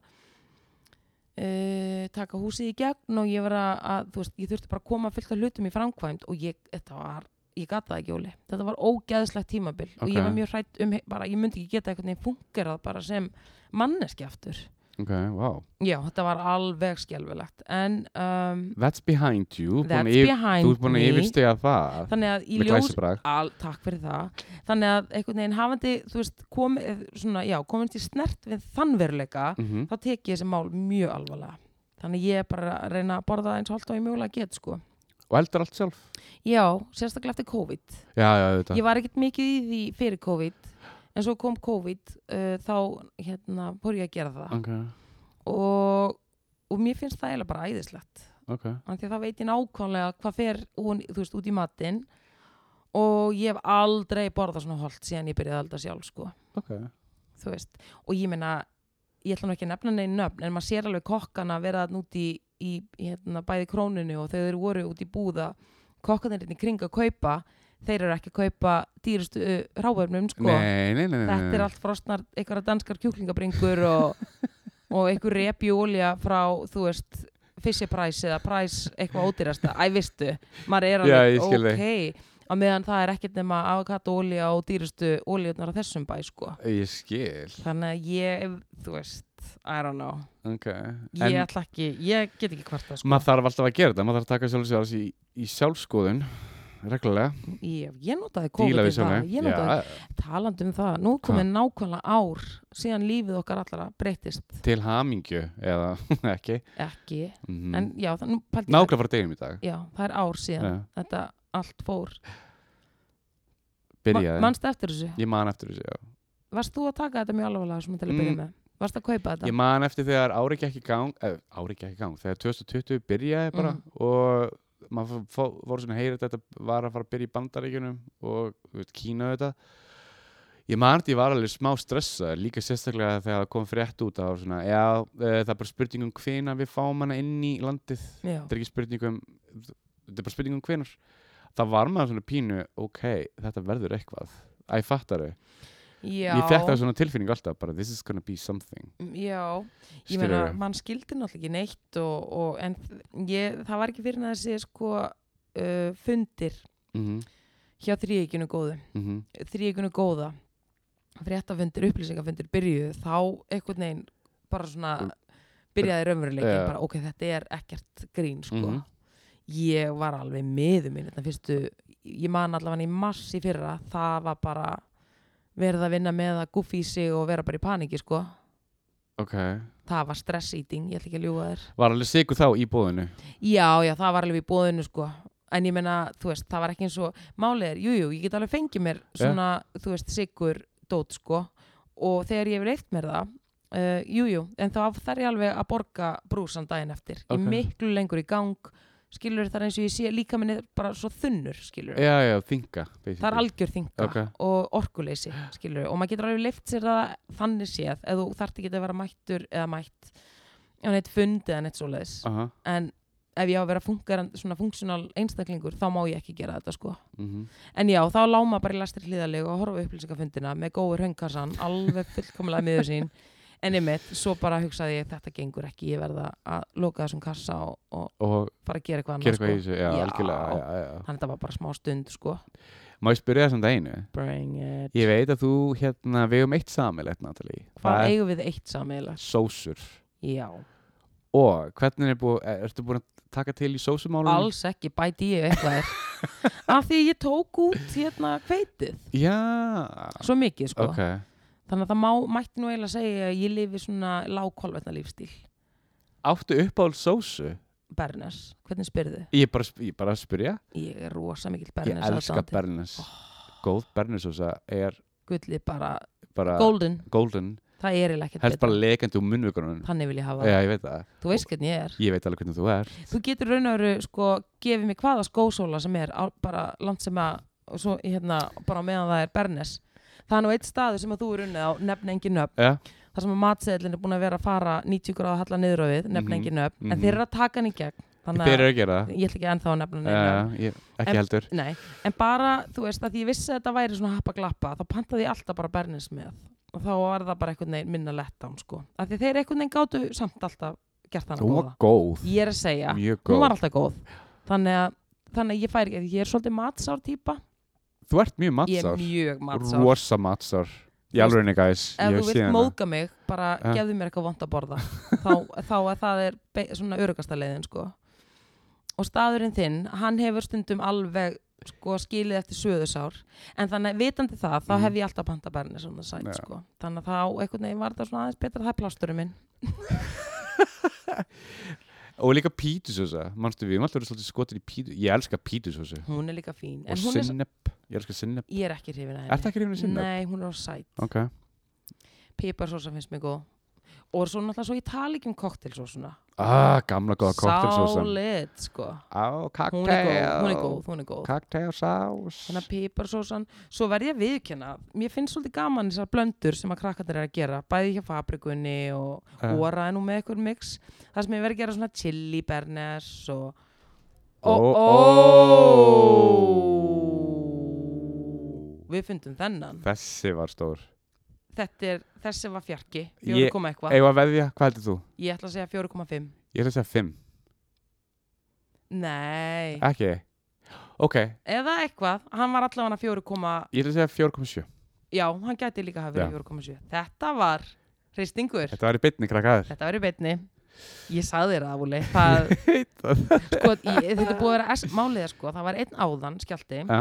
uh, taka húsið í gegn og ég var að, þú veist, ég þurfti bara að koma fullt af hlutum í framkvæmt og ég, þetta var ég gata það ekki, Óli, þetta var ógeðslegt tímabil og ég var mjög hrætt um, bara, ég myndi ekki geta einhvern veginn fungerað bara sem manneski aftur Ok, wow. Já, þetta var alveg skelfilegt. En um, That's behind you. That's yfir- behind Þú ert búin að me. yfirstiga það þannig að í ljós Al, takk fyrir það. Þannig að einhvern veginn hafandi þú veist, komið, svona, já, komið til snert við þann veruleika Mhm. þá tek ég þessi mál mjög alvarlega. Þannig ég er bara að reyna að borða eins og allt og ég mögulega get sko. Og eldar allt sjálf? Já, sérstaklega eftir COVID. Já, já, þetta ég var ekkert mikið í því fyrir COVID en svo kom COVID uh, þá hérna fór ég að gera það. Ok, og, og mér finnst það eiginlega bara æðislegt. Ok. Af því að þá veit ég nákvæmlega hvað fer hún, þú veist, út í matinn. Og ég hef aldrei borðað svona holt síðan ég byrjaði að elda sjálf sko, Ok, þú veist. Og ég meina, ég ætla nú ekki að nefna neinn nöfn en maður sér alveg kokkana vera út í, í hérna, bæði krónunni og þegar þeir voru út í búða kokkanir hérna í kring að kaupa þeir eru ekki að kaupa dýrustu uh, ráöfnum sko. Nei, nei, nei, nei þetta er allt frostnar einhverja danskar kjúklingabringur og, og einhver repjúolja frá, þú veist Price eða Price eitthvað ódýrasta. Æ, vistu, maður er alveg ok. Á meðan það er ekkert nema avokado olía og dýrustu olíunar á þessum bæ sko. Ég skil. Þannig að ég, þú veist I don't know, Ok ég ætla ekki ég get ekki kvarta sko. maður þarf alltaf að gera þetta Maður þarf að taka sjálf sér í, í sjálfskoðun Reglulega. Ég, ég notaði COVID í það sjálf ég notaði, talandi um það, nú komið nákvæmlega ár síðan lífið okkar allra breytist Til hamingju Eða ekki? Ekki, mm. en já, það, ég- Nákvæmlega frá deginum í dag. Já, það er ár síðan Já. þetta allt fór. Byrjaði. Mannst eftir þessu, Ég man eftir þessu, já. Varst þú að taka þetta mjög alvarlega sem til að byrja Mm. með, varst að kaupa þetta? Ég man eftir þegar ári gekk í gang eh, Ári gekk í gang, þegar 2020 byrjaði bara Mhm. Og maður voru svona að heyra þetta Var að fara að byrja í bandaríkjunum Og þú veist, kína þetta Ég eftir ég var alveg smá stressað Líka sérstaklega þegar það kom frétt út var svona, já, eh, það er bara spurning um hvena Við fáum hana inn í landið. Já, Þetta er ekki spurning um Þetta er bara spurning um hvenar Það var maður svona pínu, ok, þetta verður eitthvað. Æ, fattaru já, Ég fekk það svona tilfinning alltaf bara This is gonna be something já ég meina, mann skildi náttúrulega ekki neitt og, og, en ég, það var ekki fyrir að þessi sko uh, fundir Mhm, hjá þrýekinu góðu mhm. þrýekinu góða fréttafundir, upplýsingafundir byrjuðu þá einhvern veginn bara svona byrjaði raunveruleikin Já. bara ok, þetta er ekkert grín sko. Mhm. ég var alveg miður minn þetta fyrstu, ég man allavega í mars í fyrra, það var bara verið að vinna með að guffi í sig og vera bara í paniki sko. Ok. Það var stress eating, ég ætla ekki að ljúga þér. Var alveg sigur þá í bóðinu já, já, það var alveg í bóðinu sko. En ég meina, þú veist, það var ekki eins og málið er, jújú, jú, ég get alveg fengið mér svona, þú veist, sigur dót sko. Og þegar ég hef leift mér það uh, jújú, jú, en þá þarf ég alveg að borga brúsan daginn eftir. Ok. ég miklu lengur í gang skilur þar eins og ég sé líka minni bara svo þunnur skilur Já, já, þinga það er algjör þinga Ok. og orkuleysi skilur og maður getur alveg leift sér það þannig séð eða þú þarft ekki að vera mættur eða mætt á neitt fund eða neitt svoleiðis. Aha, en ef ég á að vera fungeran, svona funksjonal einstaklingur þá má ég ekki gera þetta sko. Mhm. En já, þá láma bara í lastri hlýðarlegu og horfa upplýsingafundina með góður höngkassan alveg fullkomlega miður sín en einmitt, svo bara hugsaði ég þetta gengur ekki, ég verða að loka þessum kassa og, og Og fara að gera eitthvað annað sko. þessu, já, algjörlega já, já. þannig að þetta var bara smá stund sko. Má ég spyrja þessum deginu? bring it. Ég veit að þú, hérna, við um eitt samilegt, Natalie. Hvað Það eigum við eitt sammeila sósur. Já, Og hvernig er búið, er- ertu búin að taka til í sósumálunum? alls ekki bæti ég eitthvað er af því ég tók út hérna hveitið. Já, svo mikið sko. Ok þannig að það má, mætti nú eiginlega segja að ég lifi svona lágkolvetna lífstíl. Áttu uppáhald sósu? Bernes, hvernig spyrðu? Ég bara, ég bara spyrja. Ég er rosa mikill Ég Bernes elska aðdáandi. Bernes. Góð Bernesósa er Gullið bara, bara golden, golden. Það er eiginlega ekkert Helst bara lekandi úr munnvökunum Þannig vil ég hafa Já, ég veit það. Þú veist hvernig ég er. Ég veit alveg hvernig þú er Þú getur raun og veru sko gefið mig hvaða skósóla sem er bara land sem að og svo hérna bara meðan það er Bernes Það er nú eitt staður sem að þú er unnið á nefn engin nöfn Já, þar sem að matseðlinn er búin að vera að fara 90 gráða halla niður á við, nefn Mhm, engin nöfn en mhm. þeir eru að taka hann í gegn þannig þeir að eru að gera það ég ætla ekki ennþá að nefna nöfn. ég, ekki En- heldur Nei, en bara, þú veist, að ég vissi að þetta væri svona happa glappa, þá pantaði ég alltaf bara Bernes með og þá var það bara einhvern veginn minna lett án, sko. Af því þeir einhvern veginn gátu samt alltaf gert Hún góða. var góð Ég er að segja, Mjög hún góð var alltaf góð. Þannig að, þannig að ég færi ekki, ég er svolítið matsár típa. Þú ert mjög Ég er mjög matsár. Rosa Í Þú veist, alvegni, guys Ef Ég þú vilt móðga mig, bara Ja. gefðu mér eitthvað vond að borða. þá, þá að það er svona örugasta leiðin, sko. Og staðurinn þinn, hann hefur stundum alveg sko, skilið eftir söðusár en þannig vitandi það, þá Mhm. hef ég alltaf panta bærni svona sæt, Já. sko. þannig að þá einhvern veginn var það svona aðeins betra það er plásturinn minn Og líka pítusósa Manstu við, maður svolítið skotir í pítu Ég elska pítusósu hún er líka fín. Og en hún er, sinnep. Ég elska sinnep. Ég er ekki hrifin að Er það henni ekki reyna sinnep? nei, hún er á sæt, Ok. Piparsósa finnst mér góð og svo náttúrulega svo ég tala ekki um koktelsósuna Ah, gamla góða koktelsósa Solid, sko. Á, hún er góð, hún er góð, hún er góð. Cocktailsás þannig að piparsósan, svo verð ég að viðkjanna mér finnst svolítið gaman þessar blöndur sem að krakkarnir er að gera, bæði hjá fabrikunni og óra nú með eitthvað mix. Það sem ég verð að gera svona chili bernes og ó, ó! Við fundum þennan. Þessi var stór þetta er, þessi var fjarki, Ég- 4, eitthvað. Eða að veðja, hvað heldur þú? ég ætla að segja 4,5 Ég ætla að segja 5 nei, Ekki? Ok, eða eitthvað. Hann var allavega 4, ég ætla að segja 4,7 já, hann gæti líka hafa verið 4,7 þetta var hristingur. Þetta var í bytni krakkaður þetta var í beinni. Ég sagði þér það, Vúli það, sko, ég, þetta búið að vera es- málið er sko, það var einn áðan skjálti Ja.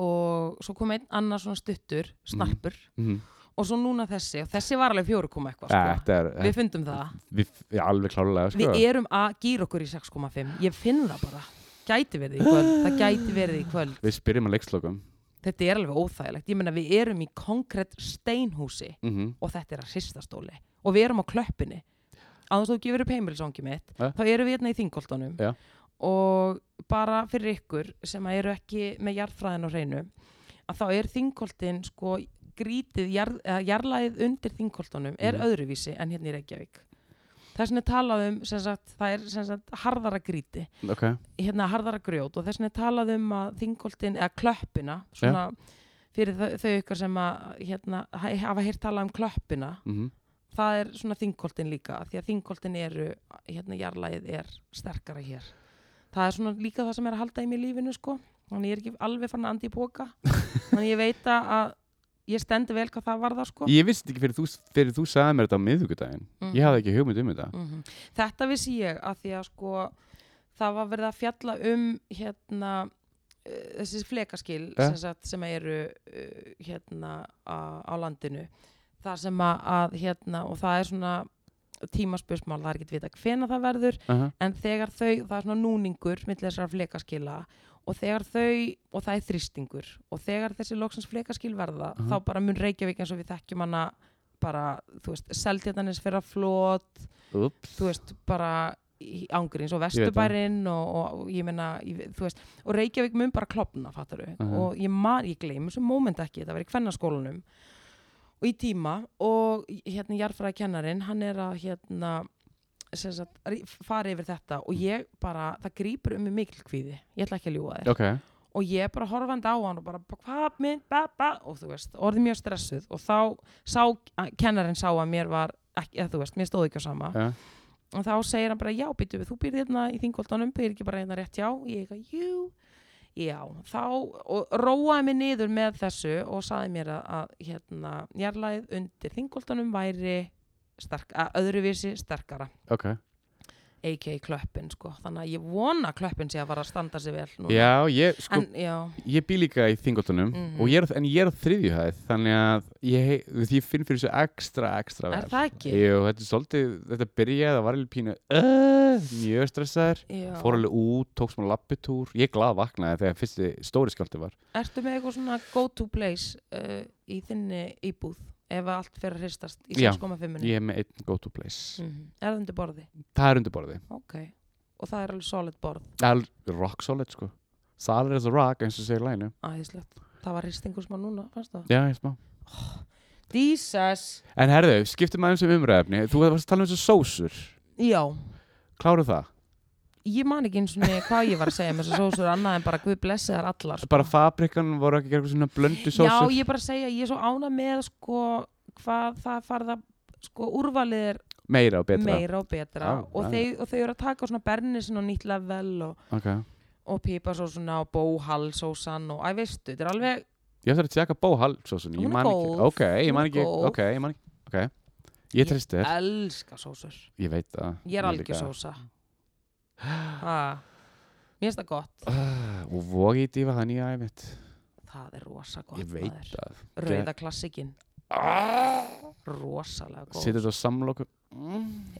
og svo kom einn annar svona stuttur snarpur. Mhm. Og svo núna þessi og þessi var alveg 4, eitthvað sko. Er við fundum það við, við alveg klálega sko. Við erum að gýra okkur í 6,5 Ég finn það bara Gæti Það gæti verið í kvöld Við spyrjum að leikslokum Þetta er alveg óþægilegt Ég meina við erum í konkrétt steinhúsi mm -hmm. Og þetta er að hrystastóli Og við erum á klöppinni Aðeins þú gefur upp heimilsóngi mitt Ja. Þá erum við hérna í þingoltunum Ja. Og bara fyrir ykkur Sem eru ekki með jarðfræðin á hreinu Að þá er þingoltin Sko grítið jarð, eða Jarlæðið undir þingoltunum Er Mhm. öðruvísi en hérna í Reykjavík. Þess vegna er talað um sem sagt, Það er sagt harðara gríti. Ok, hérna harðara grjót og þess vegna er talað um að þingoltin, eða klöppina svona fyrir þau, þau ykkur sem að hérna, ha- hafa heyrt talað um klöppina mm það er svona þingoltin líka því að þingoltin eru, hérna jarlægið er sterkara hér. Það er svona líka það sem er að halda í mér lífinu sko. Þannig ég er ekki alveg fann að andi í boka þannig ég veit að ég stendi vel hvað það var það sko Ég vissi ekki fyrir þú, fyrir þú sagði mér þetta á miðvikudaginn Mhm. Ég hafði ekki hugmynd um þetta Mhm. Þetta vissi ég að því að sko það var verið að fjalla um hérna uh, þessi flekaskil Ja. sem, sem eru uh, hérna á, á landinu það sem að, að hérna og það er svona tímaspörsmál, það er ekki vita hvena það verður uh -huh. en þegar þau, það er svona núningur millir þessara flekaskila og þegar þau, og það er þrýstingur og þegar þessi loksins flekaskil verða Mhm. þá bara mun Reykjavík eins og við þekkjum hana bara, þú veist, seldjartanis fyrir að flót þú veist, bara ángurins og það. vesturbærin og, og, og ég meina, ég, þú veist, og Reykjavík mun bara klopna, fattar þau, Mhm. og ég ég gleym þessu moment ekki, þetta var í kvennaskólanum og í tíma og hérna jarfræði kennarin, hann er að hérna fara yfir þetta og ég bara, það grýpur um mig mikil kvíði, ég ætla ekki að ljúga þér. Ok, og ég bara horfandi á hann og bara, hvað minn, ba, ba, og þú veist, orðið mjög stressuð. Og þá sá, kennarin sá að mér var ekki, eða þú veist, mér stóð ekki á sama. Ja. og þá segir hann bara, já, býtu við, þú býrð hérna í þingoltanum, býrð ekki bara hérna rétt já, ég eitthvað, jú, já, þá, og róaði mig niður með þessu og saði mér að, að hérna, jarlæð undir þingoltanum væri sterk, að öðruvísi sterkara, ok. A.k.a. klöppin, sko, þannig að ég vona klöppin sé að fara að standa sig vel núna. Já, ég, sko, En, já, ég bý líka í þingoltunum Mhm. og ég er, en ég er þriðjuhæð þannig að ég, ég finn fyrir þessu ekstra, ekstra vel. er það ekki? Jú, þetta er svolítið, þetta byrjaði að var alveg pínu uh, mjög stressaður. Fór alveg út, tók smá lappitúr. Ég glað vaknaði þegar fyrsti stóri skjálti var. Ertu með eitthvað svona go-to place uh, í þinni íbúð ef allt fer að hristast í Já, 6,5? ég er með einn go to place Mm Er það undir borði? það er undir borði, Ok. Og það er alveg solid borð. er rock solid sko solid as a rock eins og segir lænu. Það var hristingur smá núna, já, ég smá Jesus. en herðu, skiptum aðeins um umræðefni þú varst að tala um þessu sósur Já. kláru það, Ég man ekki eins og hvað ég var að segja með þessar sósur annað en bara Guð blessi þar allar. Sko. bara fabrikan voru ekki að eitthvað svona blöndu Já, sósur ég er bara að segja, ég er svo ána með sko hvað það farða sko úrvalið er meira og betra. meira og betra. Já, og, já. þau, og þau eru að taka svona bernisin og nýtt level og, okay. og píparsósuna og bóhalsósan og æ veistu, þetta er alveg ég ætla að tjekka bóhaldssósun Hún ég man ekki, ok, ég man ekki ok, ég man ekki, ok. Ég tristi þér, elska sósur. Ég veit það. Ég er algjör sósa ha. Mér finnst það gott. Ah, og vogi í dífa það nýja æfitt Það er rosa gott ég veit það Rauða klassikinn Rosalega góð Sittur þetta á samloku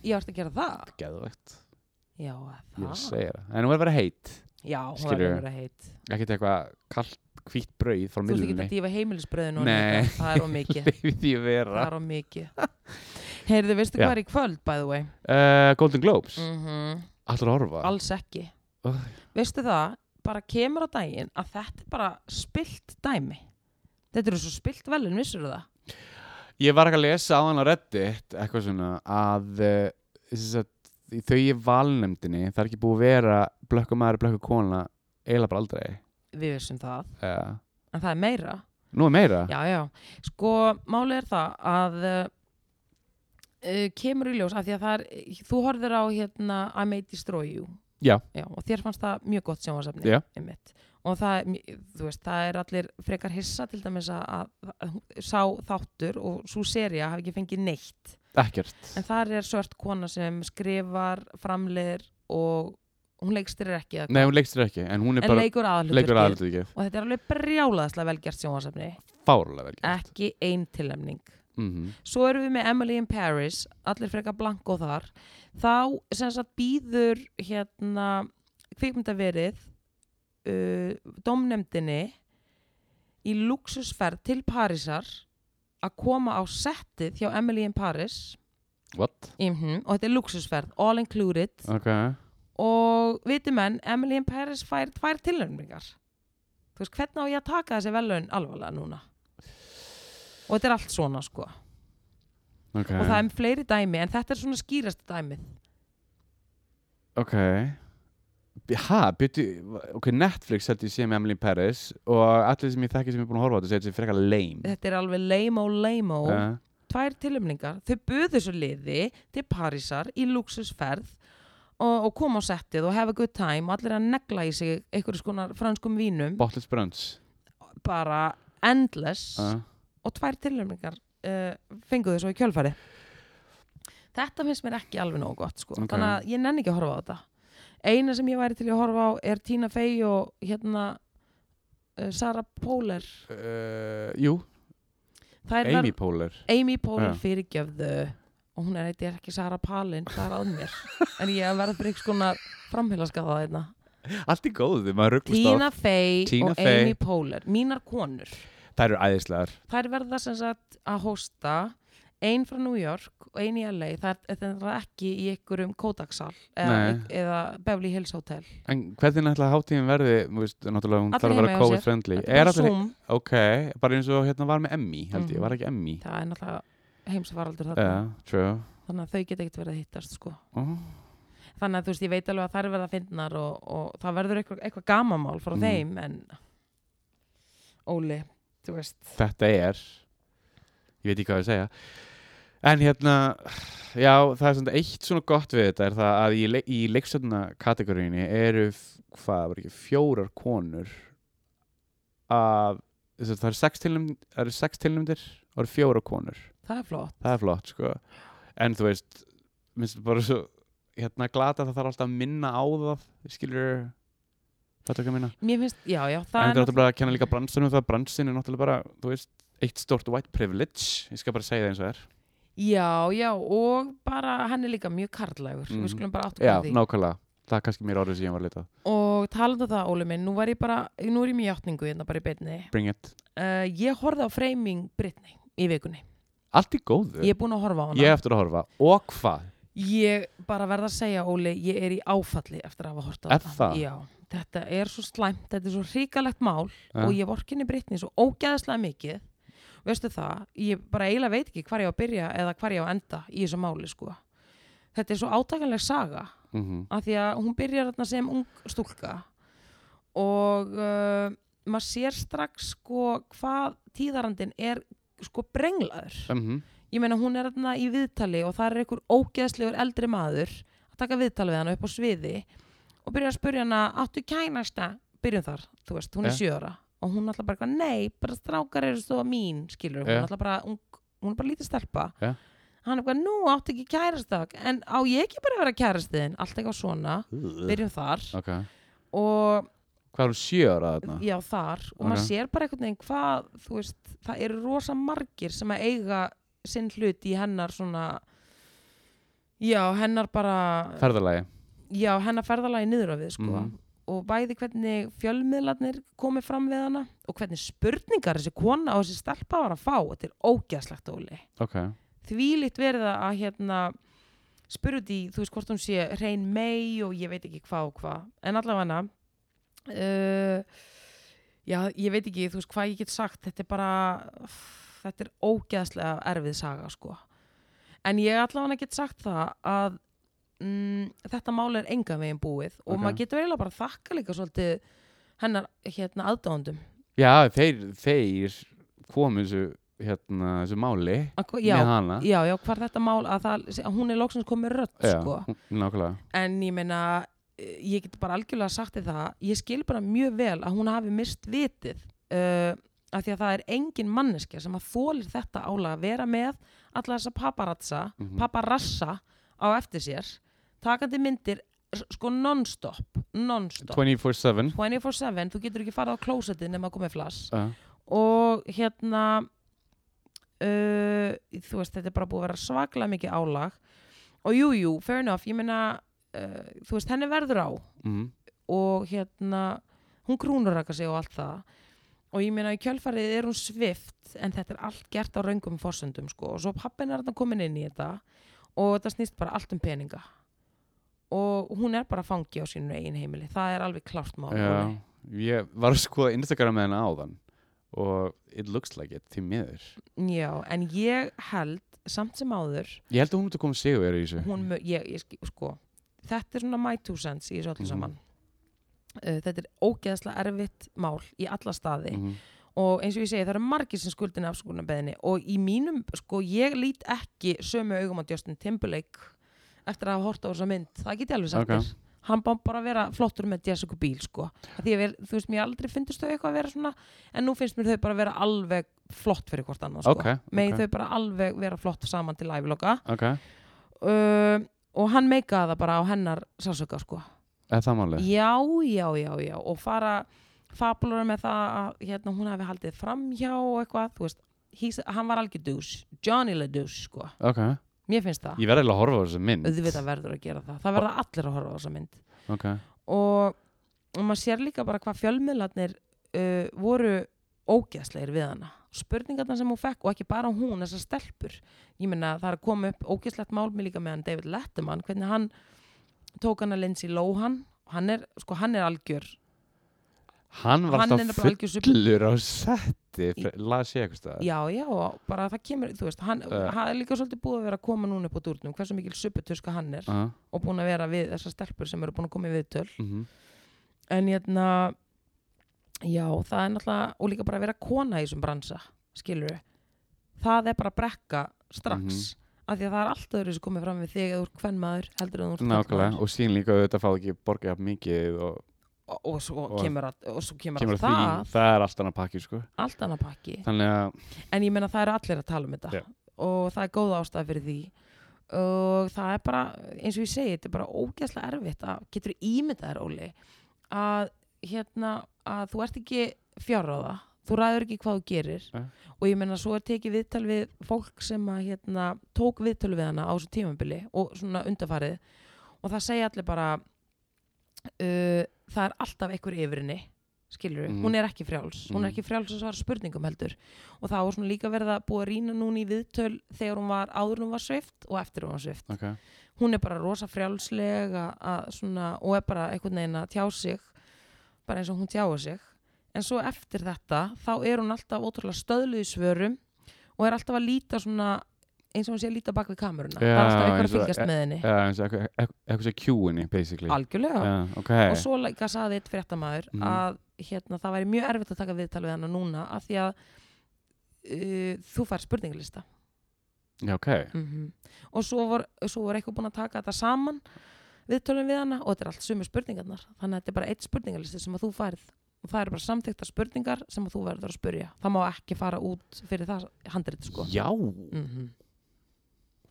Ég ætti að gera það? Geðvægt Já, Ég það. Segir það. En hún er að vera heitt Já, hún er að vera heitt Ekkert eitthvað kallt hvítt brauð frá Þú ert ekki millunni að dífa heimilisbröðinu Nei. Það er á mikið. Það er á mikið. Heyrðu, veistu hvað er í kvöld, by the way? uh, Golden Globes. Mm Allra að horfa? Alls ekki. Æ. Veistu það, bara kemur á daginn að þetta er bara spilt dæmi. Þetta eru svo spilt velun, vissur það? Ég var ekki að lesa á hann á Reddit eitthvað svona að uh, þau í valnefndinni það er ekki búið að vera blökku maður blökku kona eiginlega bara aldrei. Við vissum það, uh, en það er meira. Nú er meira? Já, já, sko, málið er það að uh, uh, kemur í ljós af því að það er, þú horfir á hérna I May Destroy You. Já. og þér fannst það mjög gott sjónvarsefni Já. einmitt. og það, veist, það er allir frekar hissa til dæmis að, að, að sá þáttur og svo seria hafi ekki fengið neitt. Ekkert. En þar er svört kona sem skrifar framleiðir og hún leikstyrir ekki Nei, hún leikstir ekki, en en bara leikur ekki og þetta er alveg brjálaðslega velgjart sjónvarsefni Fárlega vel gert. Ekki ein tilnefning Mhm. svo erum við með Emily in Paris allir frekar blanko þar. Þá sem sagt býður hérna kvikmyndaverið uh, domnemdini í luxusferð til Parísar að koma á settið hjá Emily in Paris. What? mm og þetta er luxusferð, all included. Ok. Og viti menn, Emily in Paris fær tvær tilnefningar. Þú veist, hvernig á ég að taka þessi velun alvarlega núna og þetta er allt svona sko. Ok. Og það er fleiri dæmi en þetta er svona skýrasta dæmið. Ok. Ha, byrju, ok, Netflix held ég sé með Emily Paris og allir sem ég þekki sem er búin að horfa á þetta segir þetta sé frekar lame. Þetta er alveg lame og lame og uh, tvær tilumningar, þau buðu svo liði til Parísar í luxusferð og, og koma á settið og have a good time. Og allir að negla í sig einhverjum skonar franskum vínum. Bottless Brunch. Bara endless. Uh, og tvær tilumningar uh, fenguðu svo í kjölfari þetta finnst mér ekki alveg nógu gott sko. Ok. þannig að ég nenni ekki að horfa á þetta. Eina sem ég væri til að horfa á er Tina Fey og hérna uh, Sarah Poehler uh, Jú, Þær Amy Poehler Amy Poehler Já. fyrirgjöfðu og hún er eitthvað ekki Sarah Palin það er að mér. En ég verð fyrir eitthvað skona framheilaskaða Allt í góðu, maður rugglast á Tina Fey Tina og Fey. Amy Poehler mínar konur Það eru æðislegar. Þær verða sem sagt að hósta ein frá New York og ein í LA það er, þetta er ekki í einhverjum Kodak-sal eða, eða Beverly Hills Hotel. En hvernig ætla hátíðin verði, veist, náttúrulega hún þarf að vera. COVID-friendly. Þetta Er er allir, Zoom, ok, bara eins og hérna var með Emmy, held ég, Mhm. var ekki Emmy? Það er náttúrulega heimsfaraldur Já, þarna true. Þannig að þau geta ekkert verið að hittast sko. oh. þannig að þú veist, ég veit alveg að þær verða að finnar og, og það verður eitthvað, eitthvað gamamál frá Mhm. þeim en Óli, Þetta er Ég veit ekki hvað ég segja En hérna, já, það er svona eitt svona gott við þetta er það að í, le í leikstönduna kategoríunni eru, hvað var ekki, fjórar konur að það eru sex tilnæmdir og eru fjórar konur. það er flott Það er flott, sko. En þú veist, minnst bara svo, hérna, glata að það þarf alltaf að minna á það, skilur, þetta ekki að minna. Mér finnst, já, já, En það er er náttúrulega að kenna líka bransunum það, bransin er náttúrulega bara, þú veist, eitt stort white privilege, ég skal bara segja það eins og er. Já, já, og bara hann er líka mjög karlægur Mhm. við skulum bara áttu Já, því nákvæmlega. Það er kannski mér orðið sem ég var að lita. og talandi um það, Óli minn, nú var ég bara nú er ég með játningu hérna bara í beinni Bring it. uh, ég horfði á Framing Britney í vikunni, Allt í góðu. ég er búin að horfa á hana Ég eftir að horfa. Og hvað? Ég bara verð að segja, Óli, ég er í áfalli eftir að hafa hort á Er þetta. það? Já, þetta er svo slæmt, þetta er svo hrikalegt mál Ja. og ég vorkinni Brittany svo ógæðslega mikið. Veistu það, ég bara eiginlega veit ekki hvar ég á að byrja eða hvar ég á að enda í þessu máli, sko. Þetta er svo átakanleg saga Mm af því að hún byrjar þarna sem ung stúlka og uh, maður sér strax sko hvað tíðarandin er sko brenglaður -hmm. Ég meina hún er þarna í viðtali og það er einhver ógeðslegur eldri maður að taka viðtali við hana upp á sviði og byrja að spurja hana áttu kænasta, byrjum þar, þú veist, hún er Ja. sjö ára og hún alltaf bara, eitthvað, nei, bara strákar eru svo mín, skilur, hún Ja. er alltaf bara ung, hún er bara lítið stelpa Ja. hann er bara, nú áttu ekki kærasta en á ég ekki bara að vera kærastiðin allt eitthvað svona, byrjum þar Ok. og Hvað er hún sjö ára þarna? já þar og Ok. maður sér bara veginn hvað þú veist, það eru rosa margir sem að eiga sinn hlut í hennar svona já, hennar bara Ferðalagi. já, hennar ferðalagi niður á við sko. Mhm. og bæði hvernig fjölmiðlarnir komið fram við hana og hvernig spurningar þessi kona og þessi stelpa var að fá þetta er ógæslegt óli Ok. þvílíkt verið að hérna spurðu því, þú veist hvort hún sé hrein mei og ég veit ekki hvað og hvað en allavega uh, já, ég veit ekki þú veist hvað ég get sagt, þetta er bara þetta er ógeðslega erfið saga sko en ég allavega get sagt það að mm, þetta mál er enga veginn búið og Ok. maður getur eiginlega bara þakka líka svolítið hennar hérna aðdáðundum Já, þeir, þeir komu þessu, hérna, þessu máli já, með hana. já, já, hvar þetta mál að, það, að hún er loksins komið rödd Já, sko nákvæmlega. en ég meina ég get bara algjörlega sagt þér það ég skil bara mjög vel að hún hafi mist vitið uh, af því að það er engin manneskja sem að þólir þetta álag að vera með alla þessa paparazza Mhm. paparassa á eftir sér takandi myndir sko non-stop non-stop. 24-7 24-7, þú getur ekki farið á klósettið nema að koma í flass uh, og hérna uh, þú veist, þetta er bara búið að vera svaklega mikið álag. Og jú, jú, fair enough, ég meina uh, þú veist, henni verður á. Mm, og hérna hún krúnur raka sig og allt það og ég meina í kjölfarið er hún svift en þetta er allt gert á raungum fórsendum sko. Og svo pappin er þetta komin inn í þetta og þetta snýst bara allt um peninga. Og hún er bara fangi á sínu eigin heimili, það er alveg klárt mál Já, ég var að skoða Instagram með henni áðan og it looks like it, því miður. Já, en ég held samt sem áður Ég held að hún myndi að koma sigur í þessu. hún, ég, ég, sk- sko þetta er svona my two cents í þessu öllu Mhm. saman þetta er ógeðslega erfitt mál í alla staði Mhm. og eins og ég segi það eru margir sem skuldin afsökunarbeðinni og í mínum, sko ég lít ekki sömu augum á Justin Timberlake eftir að hafa hort á þessa mynd það get ég alveg sagt Ok. þér hann bá bara að vera flottur með Jessica Biel sko. Af því að ver, þú veist, mér aldrei finnst þau eitthvað að vera svona en nú finnst mér þau bara að vera alveg flott fyrir hvort annað sko. Ok, megi ok. þau bara alveg vera flott saman til Ok, uh, og hann meikaði það bara á hennar sásöka sko. Eða það málið? Já, já, já, já. Og fara fabulur með það að hérna, hún hefði haldið framhjá og eitthvað, þú veist. He's, hann var algjör dús, Johnny le dús sko. Ok, mér finnst það. Ég verði eiginlega að horfa á þessu mynd. Auðvitað verður að gera það, það verða allir að horfa á þessa mynd. Ok, og, og maður sér líka bara hvað fjölmiðlarnir uh, voru ógeðslegir við hana. Spurningarna sem hún fekk og ekki bara hún þessar stelpur. Ég meina það er að koma upp ógeðslegt mál með líka með hann David Letterman hvernig hann tók hana Lindsay Lohan. Og hann er, sko hann er algjör. Hann var hann sup- fullur á setti las ég eitthvað já já bara það kemur þú veist hann, Uh. hann er líka svolítið búið að vera að koma núna upp á dúrnum hversu mikil supputuska hann er uh og búin að vera við þessar stelpur sem eru búin að koma í viðtöl. -huh. en hérna já, það er náttúrulega og líka bara að vera kona í þessum bransa skilur það er bara að brekka strax. Mhm. Af því að það er allt öðru sem komið fram við þig eða úr hvern maður heldur en ert Nákvæmlega, og sín líka auðvitað fá ekki borgað mikið og og, og svo Og- kemur, að, og svo kemur, kemur að að því, það. það er allt annað pakki sko. allt annað pakki. Að, en ég meina það eru allir að tala um þetta. Já. og það er góð ástæð fyrir því. Og það er bara eins og ég segi, þetta er bara ógeðslega erfitt að getur ímyndað þér Óli að hérna að þú ert ekki fjárráða þú ræður ekki hvað þú gerir. Nei. og ég meina svo er tekið viðtal við fólk sem að hérna tók viðtal við hana á þessu tímambili og svona undarfarið og það segja allir bara uh, það er alltaf einhver yfir henni skilur Mhm. hún er ekki frjáls. Hún er Mhm. ekki frjáls að svara spurningum heldur. Og það var svona líka verið að búa að rýna núna í viðtöl þegar hún var áður hún var svift og eftir hún var svift ok, hún er bara rosa frjálsleg svona, og er bara einhvern veginn að tjá sig bara eins og hún tjáir sig en svo eftir þetta þá er hún alltaf ótrúlega stöðluð í svörum og er alltaf að líta svona eins og hún sé að líta bak við kameruna. Það er alltaf eins að fylgjast með henni. Eitthvað- eitthvað eitthvað sem basically. Algjörlega. Já, ok, og svo líka saði eitt fréttamaður Mhm. að hérna, það væri mjög erfitt að taka viðtal við hana núna af því að uh, þú fær spurningalista. Já, ok. Mm og svo var, svo var eitthvað búin að taka þetta saman viðtölum við hana og þetta er allt sumur spurningarnar. Þannig að þetta er bara eitt spurningalisti sem að þú færð og það eru bara samþykta spurningar sem þú verður að spurja það má ekki fara út fyrir það handrið sko. Já, mm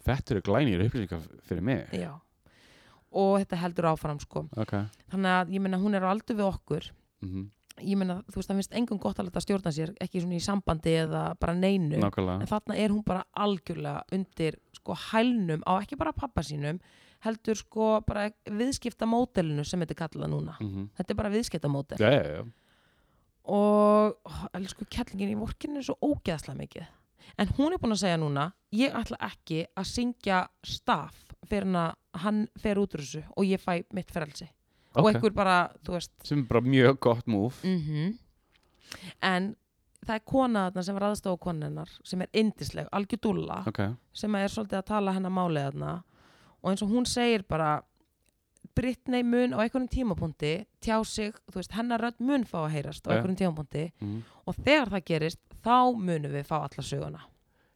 þetta eru glænir upplýsingar fyrir mig. Já. Og þetta heldur áfram sko. Ok, þannig að ég meina hún er á aldur við okkur. Mhm, ég meina þú veist það finnst engum gott að leta stjórna sér ekki svona í sambandi eða bara neinu. Nákvæmlega. En þarna er hún bara algjörlega undir sko hælnum á ekki bara pappa sínum heldur sko bara viðskipta mótelinu sem þetta er kallað núna. Mhm. þetta er bara viðskipta mótel Já, já, já. Og ó, elsku kettlingin í vorkinu er svo ógeðslega mikið. En hún er búin að segja núna ég ætla ekki að syngja staf fyrir hann fer út úr þessu og ég fæ mitt frelsi. Og Ok, einhver bara, þú veist sem er bara mjög gott múf mm en það er kona þarna sem var aðstofa konunnar sem er indisleg, algjör dúlla Ok, sem er svolítið að tala hennar málið þarna og eins og hún segir bara Brittany mun á einhverjum tímapunkti tjá sig, þú veist, hennar rödd mun fá að heyrast á Ja. einhverjum tímapunkti. Mhm. og þegar það gerist, þá munum við fá alla söguna,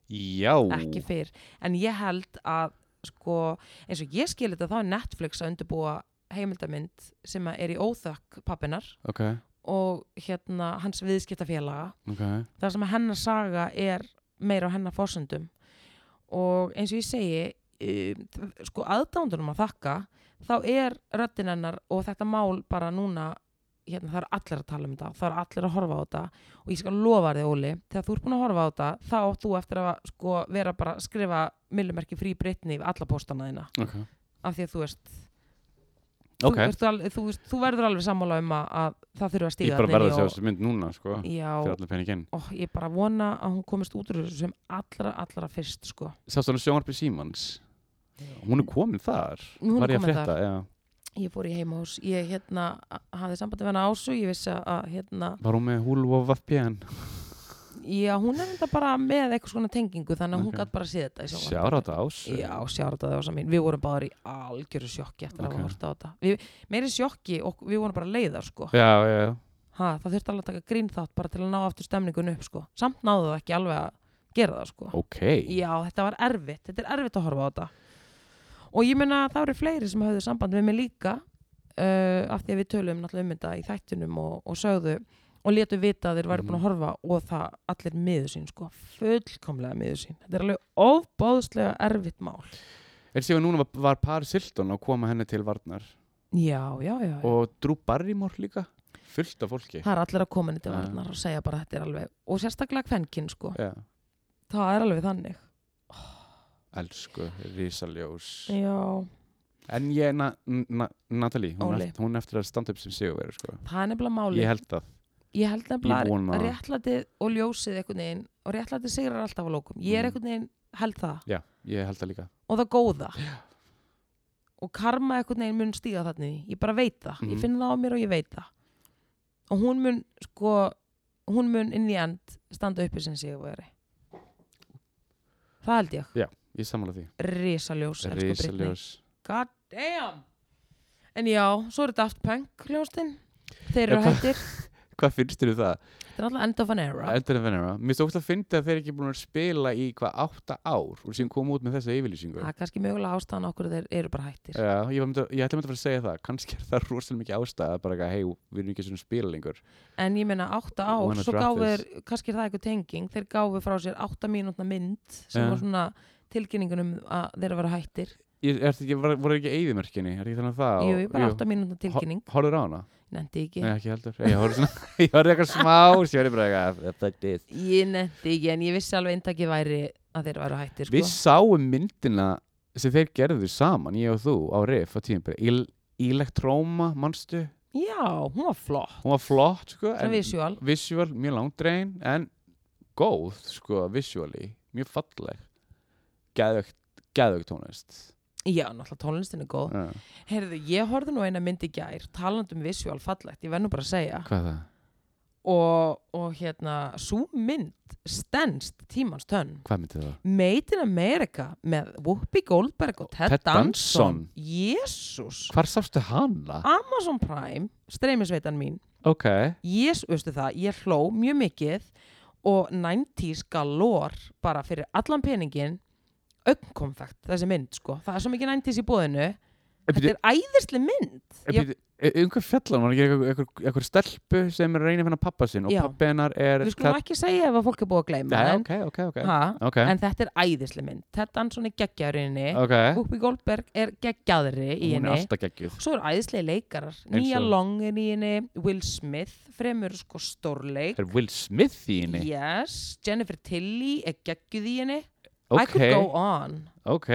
Já. Ekki fyrr. En ég held að sko, eins og ég skil þetta þá er Netflix að undirbúa heimildamind sem er í óþökk pappinar ok, og hérna hans viðskiptafélaga. Ok. Þar sem hennar saga er meira á hennar fórsöndum og eins og ég segi um, sko aðdándunum að þakka þá er röddin hennar og þetta mál bara núna hérna, það er allir að tala um þetta, það er allir að horfa á þetta og ég skal lofa þig Óli þegar þú ert búin að horfa á þetta, þá átt þú eftir að sko, vera bara að skrifa millumerki frí Britni við alla póstana þína. Ok, af því að þú veist ok. þú, þú, veist, þú verður alveg sammála um að, að það þurfa að ég stíga bara í sjá og- þessu mynd núna sko, Já, og ég bara vona að hún komist út úr þessu sem allra, allra fyrst sko. sást hann sjónvarpi Símans hún er komin þar. Hún er að komin frétta, já. Ég fór í heimahús, ég hérna hafði sambandi við hana ásu, ég vissi að hérna, var hún með Hulu og VPN já hún er þetta bara með eitthvað svona tengingu þannig að hún Ok. gætt bara að sé þetta sjára þetta ás Já, sjára þetta það mín, við vorum bara í algjöru sjokki eftir að Ok. hafa hort á þetta. Meiri sjokki og við vorum bara leiðar sko. já, já, já ha, það þurfti alveg að taka grín þátt bara til að ná aftur stemningun upp sko. samt náðu það ekki alveg að gera það sko. ok, Já, þetta var erfitt, þetta er erfitt að horfa á þetta og ég meina að það eru fleiri sem hafðu samband við mig líka uh, af því að við tölum náttúrulega um þetta í þættunum og, og sögðu og letu vita að þeir væri búin að Mhm. horfa og það allir miður sín sko, fullkomlega miður sín. Þetta er alveg ofbáðslega erfitt mál. Er séu núna var, var Paris Hilton að koma henni til varnar. Já, já, já, já. og Drew Barrymore líka fullt af fólki. Það er allir að koma inn til varnar og segja bara að þetta er alveg og sérstaklega kvenkinn sko, það er alveg þannig elsku, risaljós. Já, en ég, na, na, Natalie hún, Óli. eft, hún eftir að standa upp sem sigurveri sko. það er nefnilega máli ég held það ég held nefnilega Ég vona að réttlætið og ljósið einhvern veginn og réttlætið sigrar alltaf á lókum ég er Mm. einhvern veginn held það. Já, ég held það líka. Og það góða. Og karma einhvern veginn mun stíga þannig ég bara veit það, ég Mhm. finn það á mér og ég veit það. Og hún mun sko hún mun inn í end standa uppi sem sigurveri það held ég ég sammála því. Risaljós, elsku Brittany risaljós. God damn! En já, svo er Daft Punk hljóstinn þeir eru hættir hvað finnst þér um það? þetta er alltaf end of an era. Eldur en Venera Mér stókst að fyndi að þeir ekki búin að spila í hvað átta ár og síðan koma út með þessa yfirlýsingu. Það er kannski mögulega ástæðan okkur þeir eru bara hættir. Já, ég, myndi, ég ætla myndi að fara að segja það. Kannski er það rosalega mikið ástæða bara eitthvað, hei, við erum ekki svona spila lengur. En ég meina átta ár, svo þeir kannski er það eitthvað tenging, þeir gáfu frá sér átta mínútna mynd sem var svona tilkynningunum að þeir eru að vera hættir ég, er þetta ekki, var, voru ekki eyðimerkinni er ekki þannig að það jú, jú, bara átta mínútna tilkynning. Horður á hana? nefndi ekki, Nei, ekki heldur. Ég ég horfði eitthvað smá Sér er bara eitthvað, ég nefndi ekki en ég vissi alveg eintakið væri að þeir væru hættir sko. Við sáum myndina sem þeir gerðu saman, ég og þú, á riff á tímperi Elektróma, manstu? já, hún var flott. Hún var flott, sko svona visual, Visual, mjög langdrein En góð, sko, visually Mjög falleg. Geðvögt, geðvögt tónlist já, náttúrulega tónlistin er góð Já. heyrðu, ég horfði nú eina mynd í gær talandi um visual fallegt, ég verð nú bara að segja Hvað er það? og, og hérna, svo mynd stendst tímans tönn Hvað myndi það? Made in America með Whoopi Goldberg og Ted, Ted Danson. Danson Jésús Hvar sástu hana? Amazon Prime, streymisveitan mín Ok Jésús, veistu það, ég hló mjög mikið og 90s galore bara fyrir allan peningin augnkonfekt, þessi mynd sko. Það er svo mikið 90s í bóðinu þetta er æðislega mynd. Ég, Um hvað fjallar hann? Var ekki einhver, einhver, einhver stelpu sem er að finna pappa sinn og pappi hennar er við skulum ekki segja ef að fólk er búið að gleyma en, ok, ok, ok. Ha, Ok, en þetta er æðislega mynd. Danson er geggjaðurinni ok. Whoopi Goldberg er geggjaðri í er henni. Svo eru æðislega leikarar, Eins Nia og- Long er í henni, Will Smith, fremur sko stórleik. Er Will Smith í henni? Yes, Jennifer Tilly er geggjuð í henni. I Ok, could go on. ok,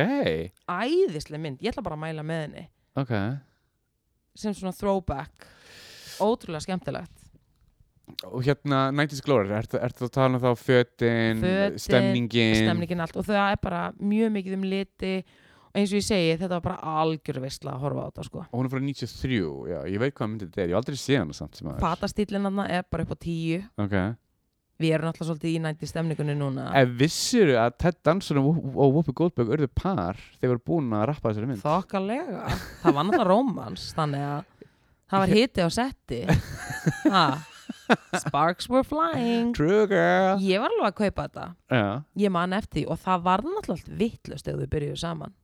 Æðislega mynd, ég ætla bara að mæla með henni. ok Sem svona throwback. Ótrúlega skemmtilegt. Og hérna, 90's Glory, er að tala um þá fötin, Fötin, stemningin Stemningin allt. Og það er bara mjög mikið um liti. Og eins og ég segi, þetta var bara algjör veistla að horfa á þetta sko. Og hún er frá 93, já, ég veit hvað myndið þetta er Ég hef aldrei séð hana samt sem aður Fatastílinn hann er bara upp á tíu. Ok Við erum alltaf svolítið í nætti stemningunni núna. Ef vissir að Ted Danson og og Whoopi Goldberg urðu par þegar voru búin að rappa þessari mynd Þokkalega. Það var náttúrulega rómans, þannig að það var hiti á setti. Ha. Sparks were flying. True girl Ég var alveg að kaupa þetta. Já, Ég man eftir og það var náttúrulega allt vittlust þegar þau byrjuðu saman.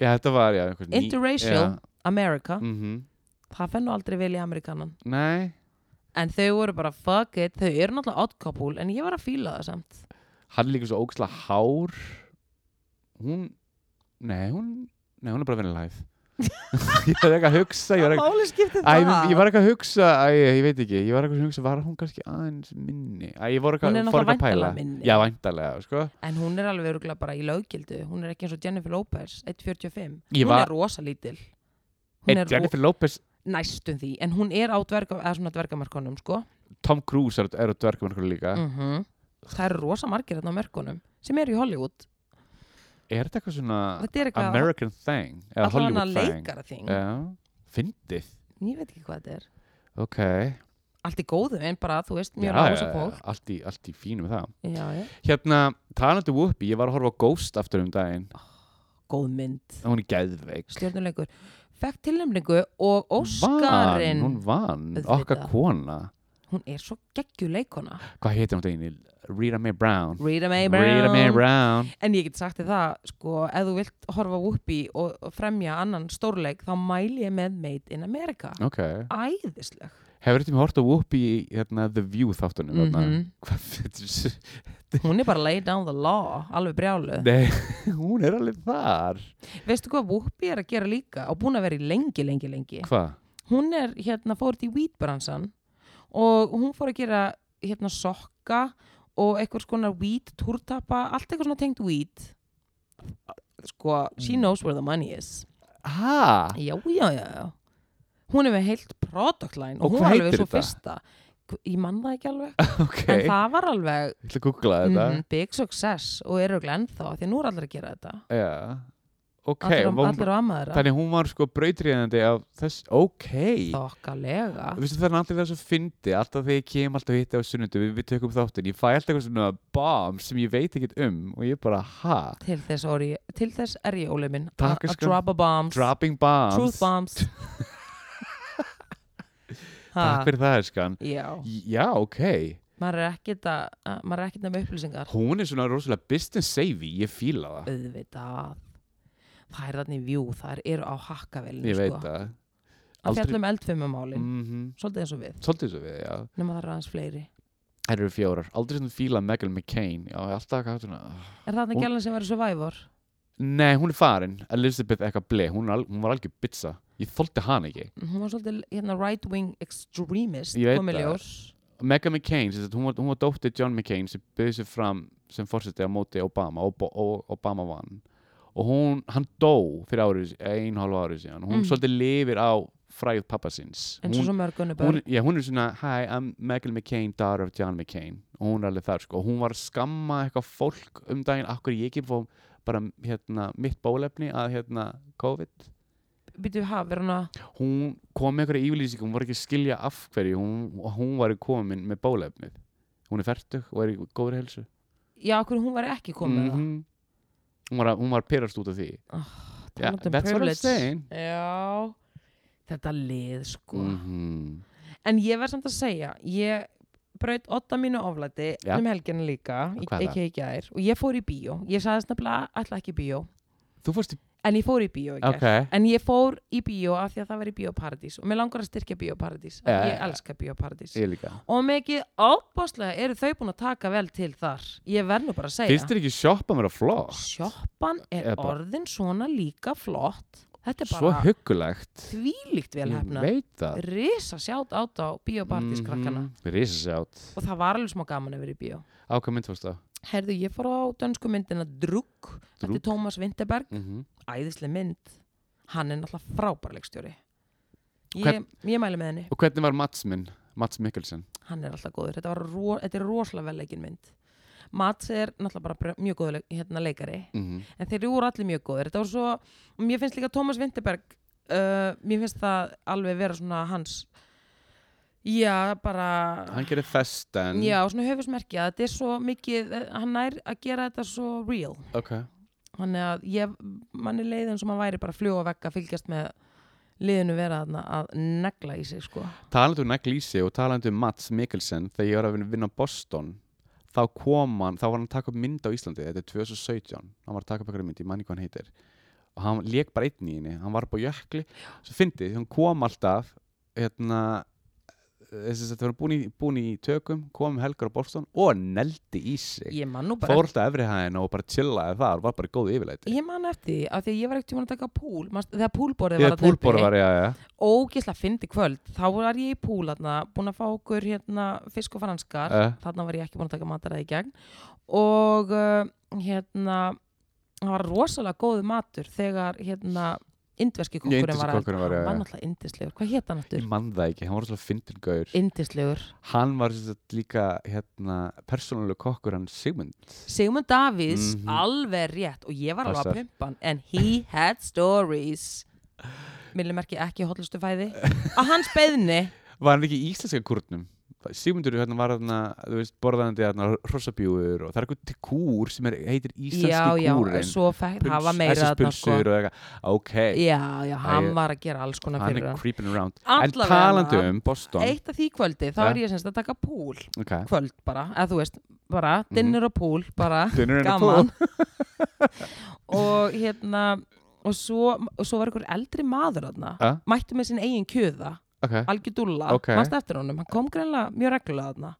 já þetta var, já Interracial. já, America mm það fennu aldrei vel í Amerikanan Nei, en þau voru bara fuck it. Þau eru náttúrulega odd couple en ég var að fíla það samt. Hann er líka svo ógæslega hár. Hún Nei, hún Nei, hún er bara vennilega hæð Ég var ekki að hugsa Ég var ekki Æ, ég var ekki að hugsa, æ, ég veit ekki, ég var ekki að hugsa, var hún kannski aðeins minni? Æ, ég var ekki ekki að pæla. Já, sko. en hún er alveg öruglega bara í löggildu hún er ekki eins og Jennifer Lopez 1.45 Ég hún var- er rosa lítil. Hún Hey, er ro- Jennifer Lopez, næstum því en hún er á dverga, eða svona dvergamarkonum sko Tom Cruise er, er dverka með líka. mm það eru rosa margir hérna á mörkunum sem eru í Hollywood Er þetta eitthvað svona þetta eitthvað American thing? Eða Hollywood thing? Já, fyndið. ég veit ekki hvað þetta er Ok. allt í góðu en bara þú veist mjög já, fólk allt í, allt í fínu með það. já, já. Hérna, talandi Whoopi, ég var að horfa á Ghost aftur um daginn. góð mynd Hún er geðveik. stjórnuleikur fekk tilnæmningu og Óskarinn hún vann, okkar kona. hún er svo geggjuleikona Hvað heitir hún daginn? Rita Mae Brown. Rita Mae Brown. Rita Mae Brown. en ég get sagt þér það sko, ef þú vilt horfa Whoopi og, og fremja annan stórleik þá mæli ég með Made in America Ok. æðisleg Hefur þetta með hort á Whoopi í hérna, The View þáttunum? mm Mm -hmm. hún er bara lay down the law alveg brjálu Nei, hún er alveg þar. veistu hvað Whoopi er að gera líka og búin að vera í lengi, lengi, lengi? Hvað? hún er hérna fórt í weedbransan og hún fór að gera hérna sokka og eitthvað svona weed túrtapa, allt eitthvað svona tengt weed sko, she knows where the money is. Ha? já, já, já, hún er með heilt product line og, Og hún var alveg svo fyrsta. Hv- ég man það ekki alveg Ok. en það var alveg mm, big success og er auðvitað ennþá því nú er allir að gera þetta Já. Ok. allir, allir á amaður Þannig hún var sko brautriðandi af þess, ok. þokkalega það er allir það svo fyndi, alltaf þegar ég kem alltaf hitti á sunnundu, við, við tökum þáttin, ég fæ alltaf eitthvað svona bomb sem ég veit ekkert um og ég bara, ha? til þess, orði, til þess er ég Óli minn Takk, að droppa bombs Dropping bombs. truth bombs ha, Takk fyrir það, skan. já, Já, ok. maður er ekkit að með upplýsingar Hún er svona rosalega business savvy, ég fíla það. auðvitað það er þarna í vjú, það eru á hakkavelinu Ég veit sko. það. að fjallum eldfimumálin Mm -hmm. svolítið eins og við, Svolítið svo við, já. nema það er aðeins fleiri Það eru fjórar. Aldrei svona fíla Megan McCain. Já, alltaf eitthvað svona... er það þarna Hún- gælan sem var í Survivor Nei, hún er farin. Elizabeth eitthvað ble. Hún, al, hún var algjör bitsa. Ég þóldi hana ekki. hún var svolítið hérna, right wing extremist Ég veit það. ljós Megan McCain, hún var, var dóttir John McCain sem byrði sér fram sem fórseti á móti Obama og, og Obama vann. Og hún, hann dó fyrir árið, ein hálf árið síðan. Hún Mhm. svolítið lifir á fræð pappa síns. eins og Hún- svo mörg önnu hún, börn já, hún er svona Hi, I'm Megan McCain, daughter of John McCain og hún er alveg þar sko og hún var að skamma eitthvað fólk um daginn akkur ég ekki fór bara hérna mitt bólefni að hérna COVID. Býtu hafa, verður hún að hún kom með eitthvað yfirlýsing hún var ekki að skilja af hverju hún, hún var komin með bólefnið hún er færtug og er í góður helsu já, okkur hún var ekki komið mm Mhm. hún var, var perast út af því. -hmm. yeah, that's what I'm saying. Já, þetta lið sko. Mm En ég verð samt að segja, ég braut otta mínu oflæti Já. um helgina líka, er ekki í gær, og ég fór í bíó. Ég sagðist nefnilega ætla ekki bíó, í en ég fór í bíó í gær. ok, En ég fór í bíó af því að það var í bíóparadís og mér langar að styrkja bíóparadís. Ja, Ég ja. elska bíóparadís. Og mikið ábáslega eru þau búin að taka vel til þar. Ég verð nú bara að segja. finnst þér ekki sjoppa mér að flott Sjoppan er bara- orðin svona líka flott. Þetta er bara huggulegt þvílíkt vel ég hefna. veit það Risa sjátt át á bíóparadís krakkana. Rísasjátt Og það var alveg smá gaman að vera í bíó. Á hvað mynd fórst það? Herðu, ég fór á dönsku myndina Druk, þetta er Tómas Vinterberg, Mm -hmm. æðisleg mynd. Hann er náttúrulega frábær leikstjóri. Ég, Hvern- ég mæli með henni, Og hvernig var Mats minn? Mats Mikkelsen hann er alltaf góður. Þetta, var ro, þetta er rosalega vel leikin mynd. Mats er náttúrulega bara mjög leik, hérna, leikari, mm -hmm. en þeir eru allir mjög góður. Þetta var svo, og mér finnst líka Tómas Vinterberg, uh, mér finnst það alveg vera svona hans, já, bara... Hann gerir festen Já, svona höfusmerki að þetta er svo mikið, hann er að gera þetta svo real. Ok Þannig að ég, manni leiðin sem að væri bara fljúa vekk að fylgjast með liðinu vera að negla í sig sko. Talandi um Neglísi og talandi um Mats Mikkelsen Þegar ég var að vinna á Boston Þá kom hann, þá var hann að taka upp mynd á Íslandi Þetta er 2017 Hann var að taka upp eitthvað mynd, ég manni hvað hann heitir og hann lék bara einn í henni hann var bara á jökli svo fyndið, hann kom alltaf hérna þess að þetta var búin í, búin í tökum kom um helgar á Boston og neldi í sig. Ég man nú bara fór alltaf efri hæðina og bara chillaði þar var bara í góðu yfirleiti ég man eftir af því að ég var ekkert tíma að taka púl þegar púlborðið var að púlbóra var, já, já. Ógislega fyndi kvöld. Þá var ég í púl þarna, búin að fá okkur hérna, fisk og franskar. Eh. þarna var ég ekki búin að taka mataræði í gegn. Og uh, hérna það var rosalega góðu matur þegar hérna indverski kokkurinn var að hann var náttúrulega indislegur, hvað hétt hann Ég aftur? man það ekki, hann var svona fyndin gaur. Indislegur Hann var líka hérna, persónuleg kokkur hann Sigmund. Sigmund Davíðs, Mhm. alveg rétt. Og ég var alveg að pumpa hann en he had stories. Millimerki ekki hotlustu fæði að hans beðni Var hann ekki í íslenska kurnum? Sigmundur hérna var hérna, þú veist, borðandi hérna hrossabjúur og það er eitthvað til kúr sem er, heitir íslenski já, já, kúrin svo fekk það var meira þarna, sko. SS-pulsur og eitthvað, ok. Já, já, hann Æ, var að gera alls konar fyrir er hann creeping around. Allavega En talandi hana. um Boston. eitt af því kvöldi, þá er ég semst að taka púl Ok, kvöld bara, eða þú veist bara, Mhm. dinner og púl, bara gaman. og hérna og svo, og svo var einhver eldri maður Ja. mætti með sinn eigin kjöða Ok, algjör dúlla, Ok. mannst eftir honum? Hann kom greinlega mjög reglulega þarna.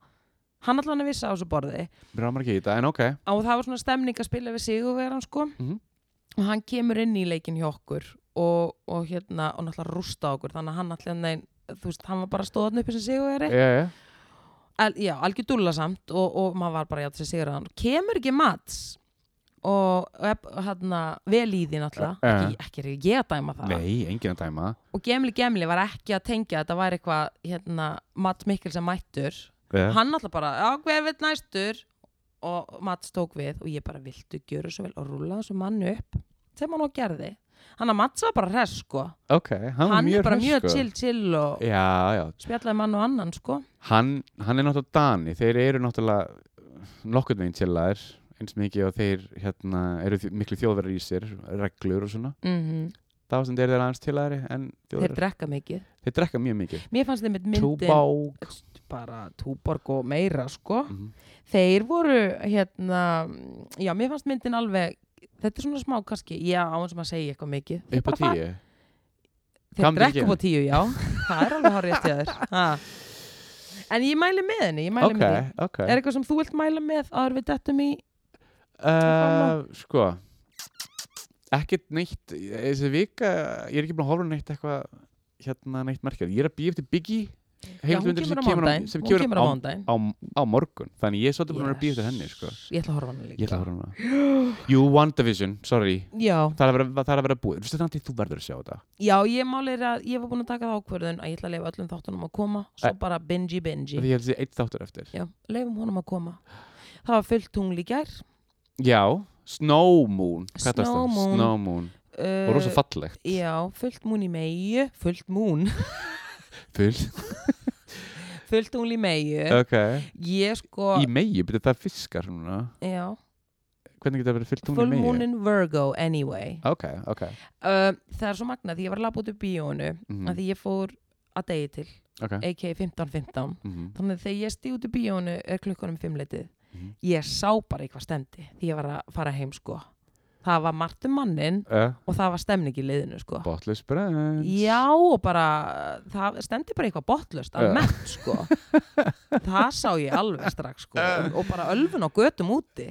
Hann allan að vissa á þessu borði. Mér rámar ekki í þetta, en ok. Og það var svona stemning að spila við sigurveran sko. Mhm. og hann kemur inn í leikin hjá okkur og, og hérna, og náttúrulega rústa okkur. Þannig að hann allan neginn, þú veist, hann var bara stóðan uppi sem sigurveri Já, já, Al, já, algjör dúlla samt og, og maður var bara já til að sigra hann kemur ekki mats og hérna vel í því náttúrulega. Ja. ekki, ekki ég að dæma það. Nei, enginn að dæma. Og Gemli Gemli var ekki að tengja að þetta væri eitthvað hérna, Mats Mikkel sem mættur. Já. hann alltaf bara, já hver veit næstur? Og Mats tók við og ég bara viltu gjöra svo vel? Og rúla þessu manni upp sem hann og gerði. Hann að Mats var bara hress sko. Ok, hann, var hann er bara hress, mjög sko. chill chill og Já, já, spjallaði mann og annan sko. Hann, hann er náttúrulega Dani. Þeir eru náttúrulega nokkurn veginn chillaðir eins mikið og þeir hérna, eru miklu þjóðverðar í sér reglur og svona. Mm þá sem þeir eru aðeins chillaðari en þeir drekka mikið. Þeir drekka mjög mikið. Mér fannst þeim myndin Túbák. Bara túborg og meira sko. Mhm. þeir voru hérna já, mér fannst myndin alveg þetta er svona smá kannski, já, á eins og maður segja eitthvað mikið. Upp á tíu. Þeir drekka upp á tíu, já. Það er alveg hárið eftir þér. Ha. en ég mæli með henni, ég mæli ok, með því. ok. Er eitthvað sem þú vilt mæla með áður við dettum í uh, sko ekkert neitt þessi vika, ég er ekki búin að á neitt eitthvað hérna neitt merkjað ég er að býja eftir Biggie já, hún kemur á mándaginn sem kemur á á, á, morgun. Þannig ég er svolítið búin að býja eftir henni sko. ég ætla að horfa hana ég líka Jú, WandaVision, sorry. Já, það er að vera, það er búið, þú þú verður að sjá þetta. Já, ég máli er að ég var búin að taka það ákvörðun að ég ætla að leifa öllum þáttunum að koma svo Eh. bara bingi bingi því ég held að sé eitt þáttur eftir. Já, leifum honum að koma. Það var fullt tungl í gær Já, Snow Moon. Snow? Moon. Snow Moon. Uh, og rosa fallegt. já, fullt mún í meiu fullt mún, Full, fullt tungl í meiu ok. Ég sko, Í megi, betur það fiskar núna. Já. Hvernig getur það verið fyllt hún í full megi? moon in Virgo anyway. Ok, ok. Uh, það er svo magnað því ég var að lafa út úr bíónu Mhm. að því ég fór að degi til a.k.a. 15.15 Mhm, þannig að þegar ég stíð út úr bíónu er klukkanum fimmleitið mhm. ég sá bara eitthvað stendi því ég var að fara heim sko. Það var margt um mannin uh, og það var stemning í liðinu sko. Botless Brands Já, og bara það stendi bara eitthvað botlust almennt sko. Það sá ég alveg strax sko og, og bara ölfun á götum úti.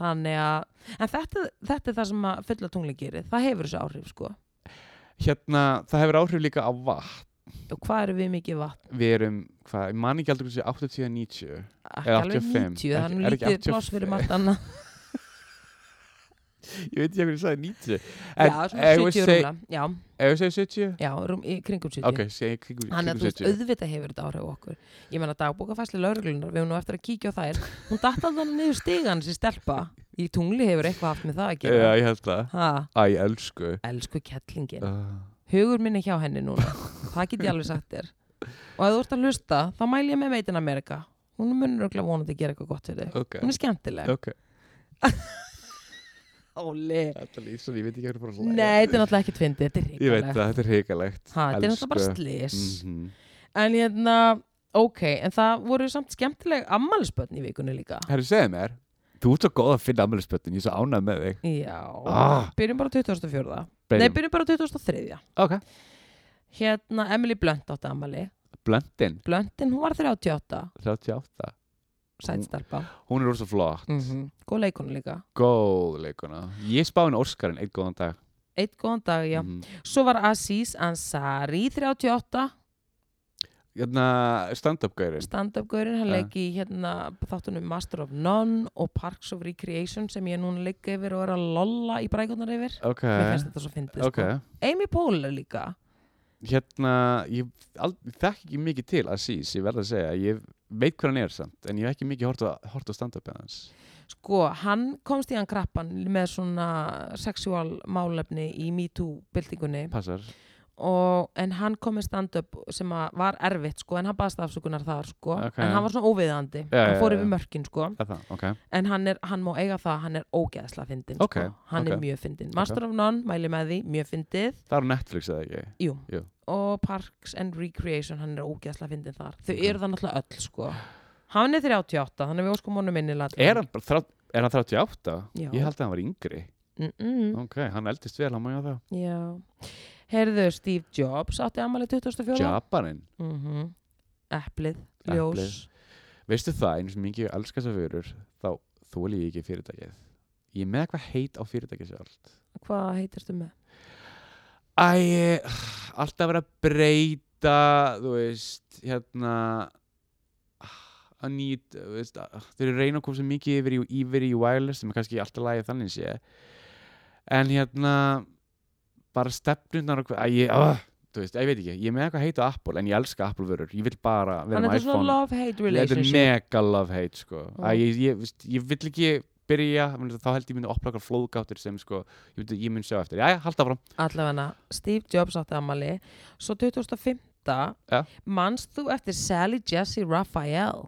Þannig að, en þetta, þetta er það sem að fulla tungli gerir, það hefur þessu áhrif sko. Hérna, það hefur áhrif líka á vatn og hvað eru við mikið vatn? Við erum, hvað, ég man ekki aldrei hversu 80-90 Ekki Eða alveg 85. 90, það er ekki lítið pláss fyrir 85. margt annað Ég veit ekki hvernig ég sagði 90 Já, svona ef ég 70 seg- rúmla Já, Ef ég segi 70? já, í kringum 70 Ok, segi kringum Þannig að þú veist, 70 auðvitað hefur þetta áhrif okkur. Ég menna dagbókafæsli lauruglunar, við höfum nú eftir að kíkja á þær. Hún datt alveg niður stigan sem stelpa. Í tungli hefur eitthvað haft með það að Já, gera ég held það. Æ, elsku. Elsku kettlingin uh, Hugur minn er hjá henni núna. Það get ég alveg sagt þér. Og ef þú ert að hlusta, þá mæl ég með Meitin Amerika Hún munur örugglega vonandi að gera eitthvað gott fyrir þig. Ok, Hún er skemmtileg. Ok. Óli. Þetta er svo, ég veit ekki bara að hlæja. Nei, þetta er náttúrulega ekkert fyndið, þetta er Ég veit það, þetta er hrikalegt. Ha, Þetta er náttúrulega bara slis Mhm. En hérna, ok, en það voru samt skemmtileg ammælisbönn í vikunni líka. Herru, segðu mér Þú ert svo góð að finna ammælisböttin, ég er svo ánægð með þig. Já, Ah. byrjum bara 2004 Nei, Byrjum. bara 2003 Ok, Hérna, Emily Blunt átti ammali blöndin, Bluntin, hún var 38 38 Sætstarpa Hún er rosa flott, mm -hmm. Góð leikonu líka. Góð leikuna Ég spá henni Óskarinn einn góðan dag. Eitt góðan dag, já. Mhm. Svo var Aziz Ansari 38 Hérna, stand-up gaurin stand-up-gaurinn, hann Ja. leik í hérna þáttunum Master of None og Parks of Recreation sem ég núna leik yfir og er að lolla í brækunar yfir. Ok, mér finnst þetta svo fyndið ok. sko. Amy Poehler líka. Hérna, ég, þekki ekki mikið til Aziz, ég verð að segja. Ég veit hvað hann er samt, en ég hef ekki mikið hort á, á stand-up hans. Sko, hann komst í hann krappan með svona sexual málefni í MeToo-byltingunni Passar og, en hann kom með stand-up sem að var erfitt sko, en hann baðast afsökunar þar sko, Ok. en hann var svona óviðandi Já, hann fór yfir mörkin sko. Er það, ok. En hann, er, hann má eiga það, hann er ógeðsla fyndin Ok, sko. hann er mjög fyndin Master of None, mæli með því, mjög fyndið. Það er Netflix eða ekki? Jú. Jú. og Parks and Recreation hann er ógeðsla fyndin þar. Þau eru það náttúrulega öll sko. Hann er 38, þannig við óskum honum minnilega Er er hann 38? Já. Ég held að hann var yngri. Mm -mm. Ok, hann eldist vel, hann má ég á það Já Heyrðu, Steve Jobs átti ammali 2004 Japanin, mm Eplið, Eplið. ljós. Veistu það, einu sem mikið elskast af vörur þá þóli ég ekki fyrirtækið. Ég með eitthvað heit á fyrirtækið sjálft Hvað heitirstu með? Æ, alltaf verið að breyta, þú veist, hérna að nýt, þú veist, þeir eru reyna að koma svo mikið yfir í, yfir í wireless sem er kannski alltaf lagið þannig sé. En hérna bara stefnunar og hvað, ég, uh, þú veist, ég veit ekki, ég er með eitthvað heit á Apple en ég elska Apple vörur, ég vil bara vera með iPhone love-hate Þetta er mega love hate sko. Já. Æ, ég, ég, veist, ég vill ekki byrja, þá held ég myndi að okkar flóðgáttir sem sko, ég, myndi, myndi sjá eftir Jæja, halda fram Allavega, Steve Jobs átti ammali Svo 2005 Ja. Manst þú eftir Sally Jessy Raphael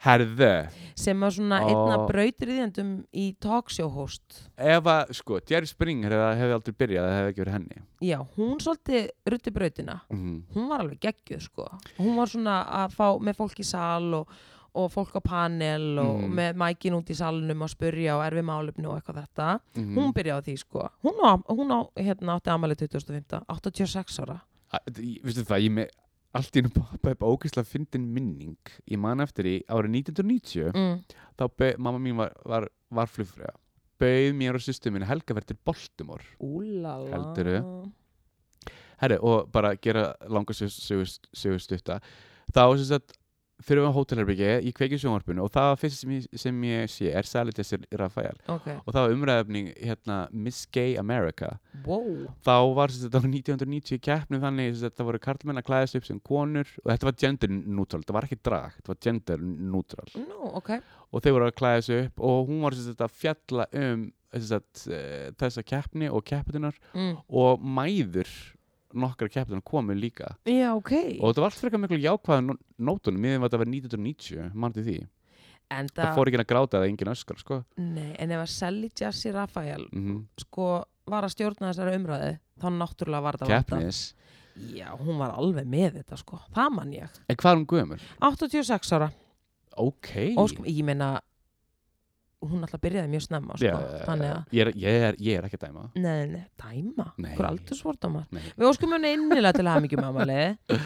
Herðu, sem var svona Ó. einna brautriðjandum í talkshow host. Ef að, sko, Jerry Springer hefði, aldrei byrjað, það hefði ekki verið henni. Já, hún svolítið rutti brautina. Mm. hún var alveg geggjuð sko. Hún var svona að fá með fólk í sal og, og fólk á panel og Mhm. með mækin út í salunum að spurja og erfi málefni og eitthvað þetta. Mm. hún byrjaði því sko. Hún, á, hún á, hérna, átti amalið 2015 86 ára. Vistu það, ég með allt í einu poppa upp ógeðslega fyndin minning. Ég man eftir í árið 1990 mm. þá mamma mín var, var, var flugfræða bauð mér og sýstu minni helga verið til Baltimore. Úlala. Heldurðu? Herri, og bara gera langa sögu, sögu stutta. Þá sem sagt fyrir við á hótelherbyggi í kveikið sjónvarpinu og það var fyrst sem ég, sem ég sé er Sally Jessy Raphael. Ok, og það var umræðefning hérna Miss Gay America. Wow. Þá var á 1990 keppnum þannig sagt það voru karlmenn að klæðast upp sem konur og þetta var gender neutral, þetta var ekki drag þetta var gender neutral Nú, ok, og þeir voru að klæðast upp og hún var að fjalla um sem sagt, eh, þessa keppni og keppitunar mm. og mæður nokkra keppitunar komu líka. Já, ok. Og þetta var allt frekar miklu jákvæða nótunum. Miðan þetta var 1990, mannti því? En það það, fór ekki að gráta eða engin öskar sko. nei, en ef að Sally Jessy Raphael mm sko var að stjórna þessari umræði þá náttúrulega var þetta vantað. keppnis. Já, hún var alveg með þetta sko. Það man ég. En hvað er hún gömur? 86 ára. Ok. Og sko, ég meina Hún alltaf byrjaði mjög snemma sko. Að ég, er, ég, er, ég er ekki að dæma. Nei, nei, dæma? Nei. Hver aldursvordamar Nei. Við óskum henni innilega til að hafa mikið mamali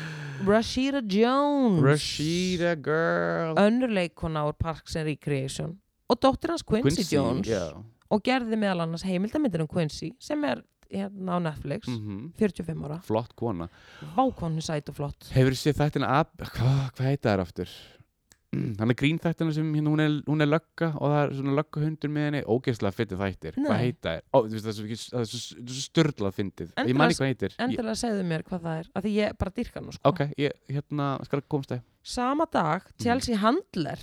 Rashida Jones. Rashida girl. Önnur leikona úr Parks and Recreation. Og dóttir hans Quincy, Jones. já. Og gerði meðal annars heimildamindir um Quincy Sem er hérna á Netflix. Mm 45 ára. Flott kona. Vákonni sæt og flott. Hefur séð þættina ab... hvað hva heita það aftur? Mm, hann er grín þættina sem hérna, hún, er, hún er lögga og það er svona löggahundur með henni ógeðslega fyndið þættir Nei. hvað heita það? Ó, veist, það er svo, er svo, er störlað fyndið ég man ekki hvað heitir Endilega segðu mér hvað það er Af því ég bara dyrka nú sko ok, ég hérna skal komast það Sama dag, Mhm. Chelsea Handler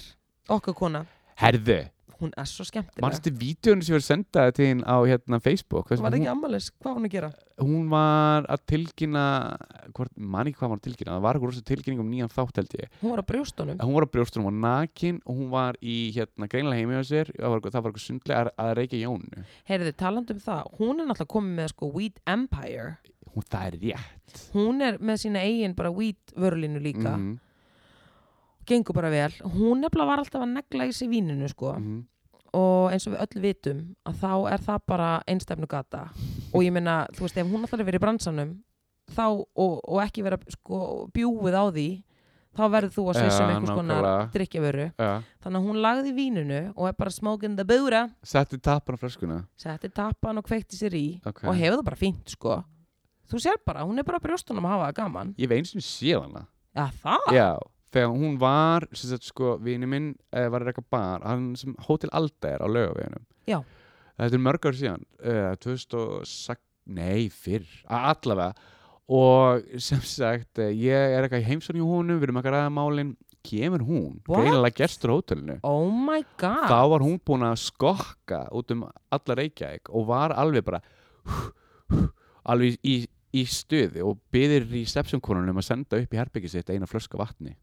okkar kona, herðu, hún er svo skemmtileg mannstu vídjónu sem verið sendaði til hinn á hérna Facebook? Sem Var það hún, ekki ammalis, hvað var hún að gera? hún var að tilkynna hvort, man ekki hvað hún var að tilkynna? Það var eitthvað rosa tilkynning um nýjan þátt held ég. Hún var á brjóstunum. Hún var á brjóstunum, hún var nakin og hún var í hérna greinlega heimi á sér. Það var, var eitthvað sundlega að, reykja jónu Heyrðu, talandi um það, hún er náttúrulega komið með sko Weed Empire. Hún, það er rétt. Hún er með sína eigin bara Weed vörlínu líka. Mhm. Og gengur bara vel. Hún nefnilega var alltaf að negla í sig víninu sko. Mhm. og eins og við öll vitum að þá er það bara einstefnu gata og ég meina, þú veist, ef hún alltaf verið í bransanum þá, og, og ekki vera sko, bjúið á því þá verður þú að svissa um Já, einhvers konar drikkjavöru Já. þannig að hún lagði víninu og er bara smoking the booty Setti tappan á flöskuna. Setti tappan og kveikti sér í. Ok. og hefur það bara fínt sko. Þú sér bara, hún er bara brjóstunum að hafa það gaman. Ég veins sem séð hana. Já það, Já, þegar hún var sem sagt, sko, vini minn uh, var að reyka bar hann sem Hotel Alda er á laugaveginum. Já. Þetta er mörg ár síðan uh, 2006, nei, fyrr allavega. Og sem sagt, uh, ég er eitthvað í heimsókn í honum, við erum að ræða málin. Kemur hún, greinilega gestur á hótelinu. Oh my god. Þá var hún búin að skokka út um alla Reykjavík og var alveg bara alveg í, í stuði og byðir í stepsumkonunum að senda upp í herbyggi sitt eina flöska vatni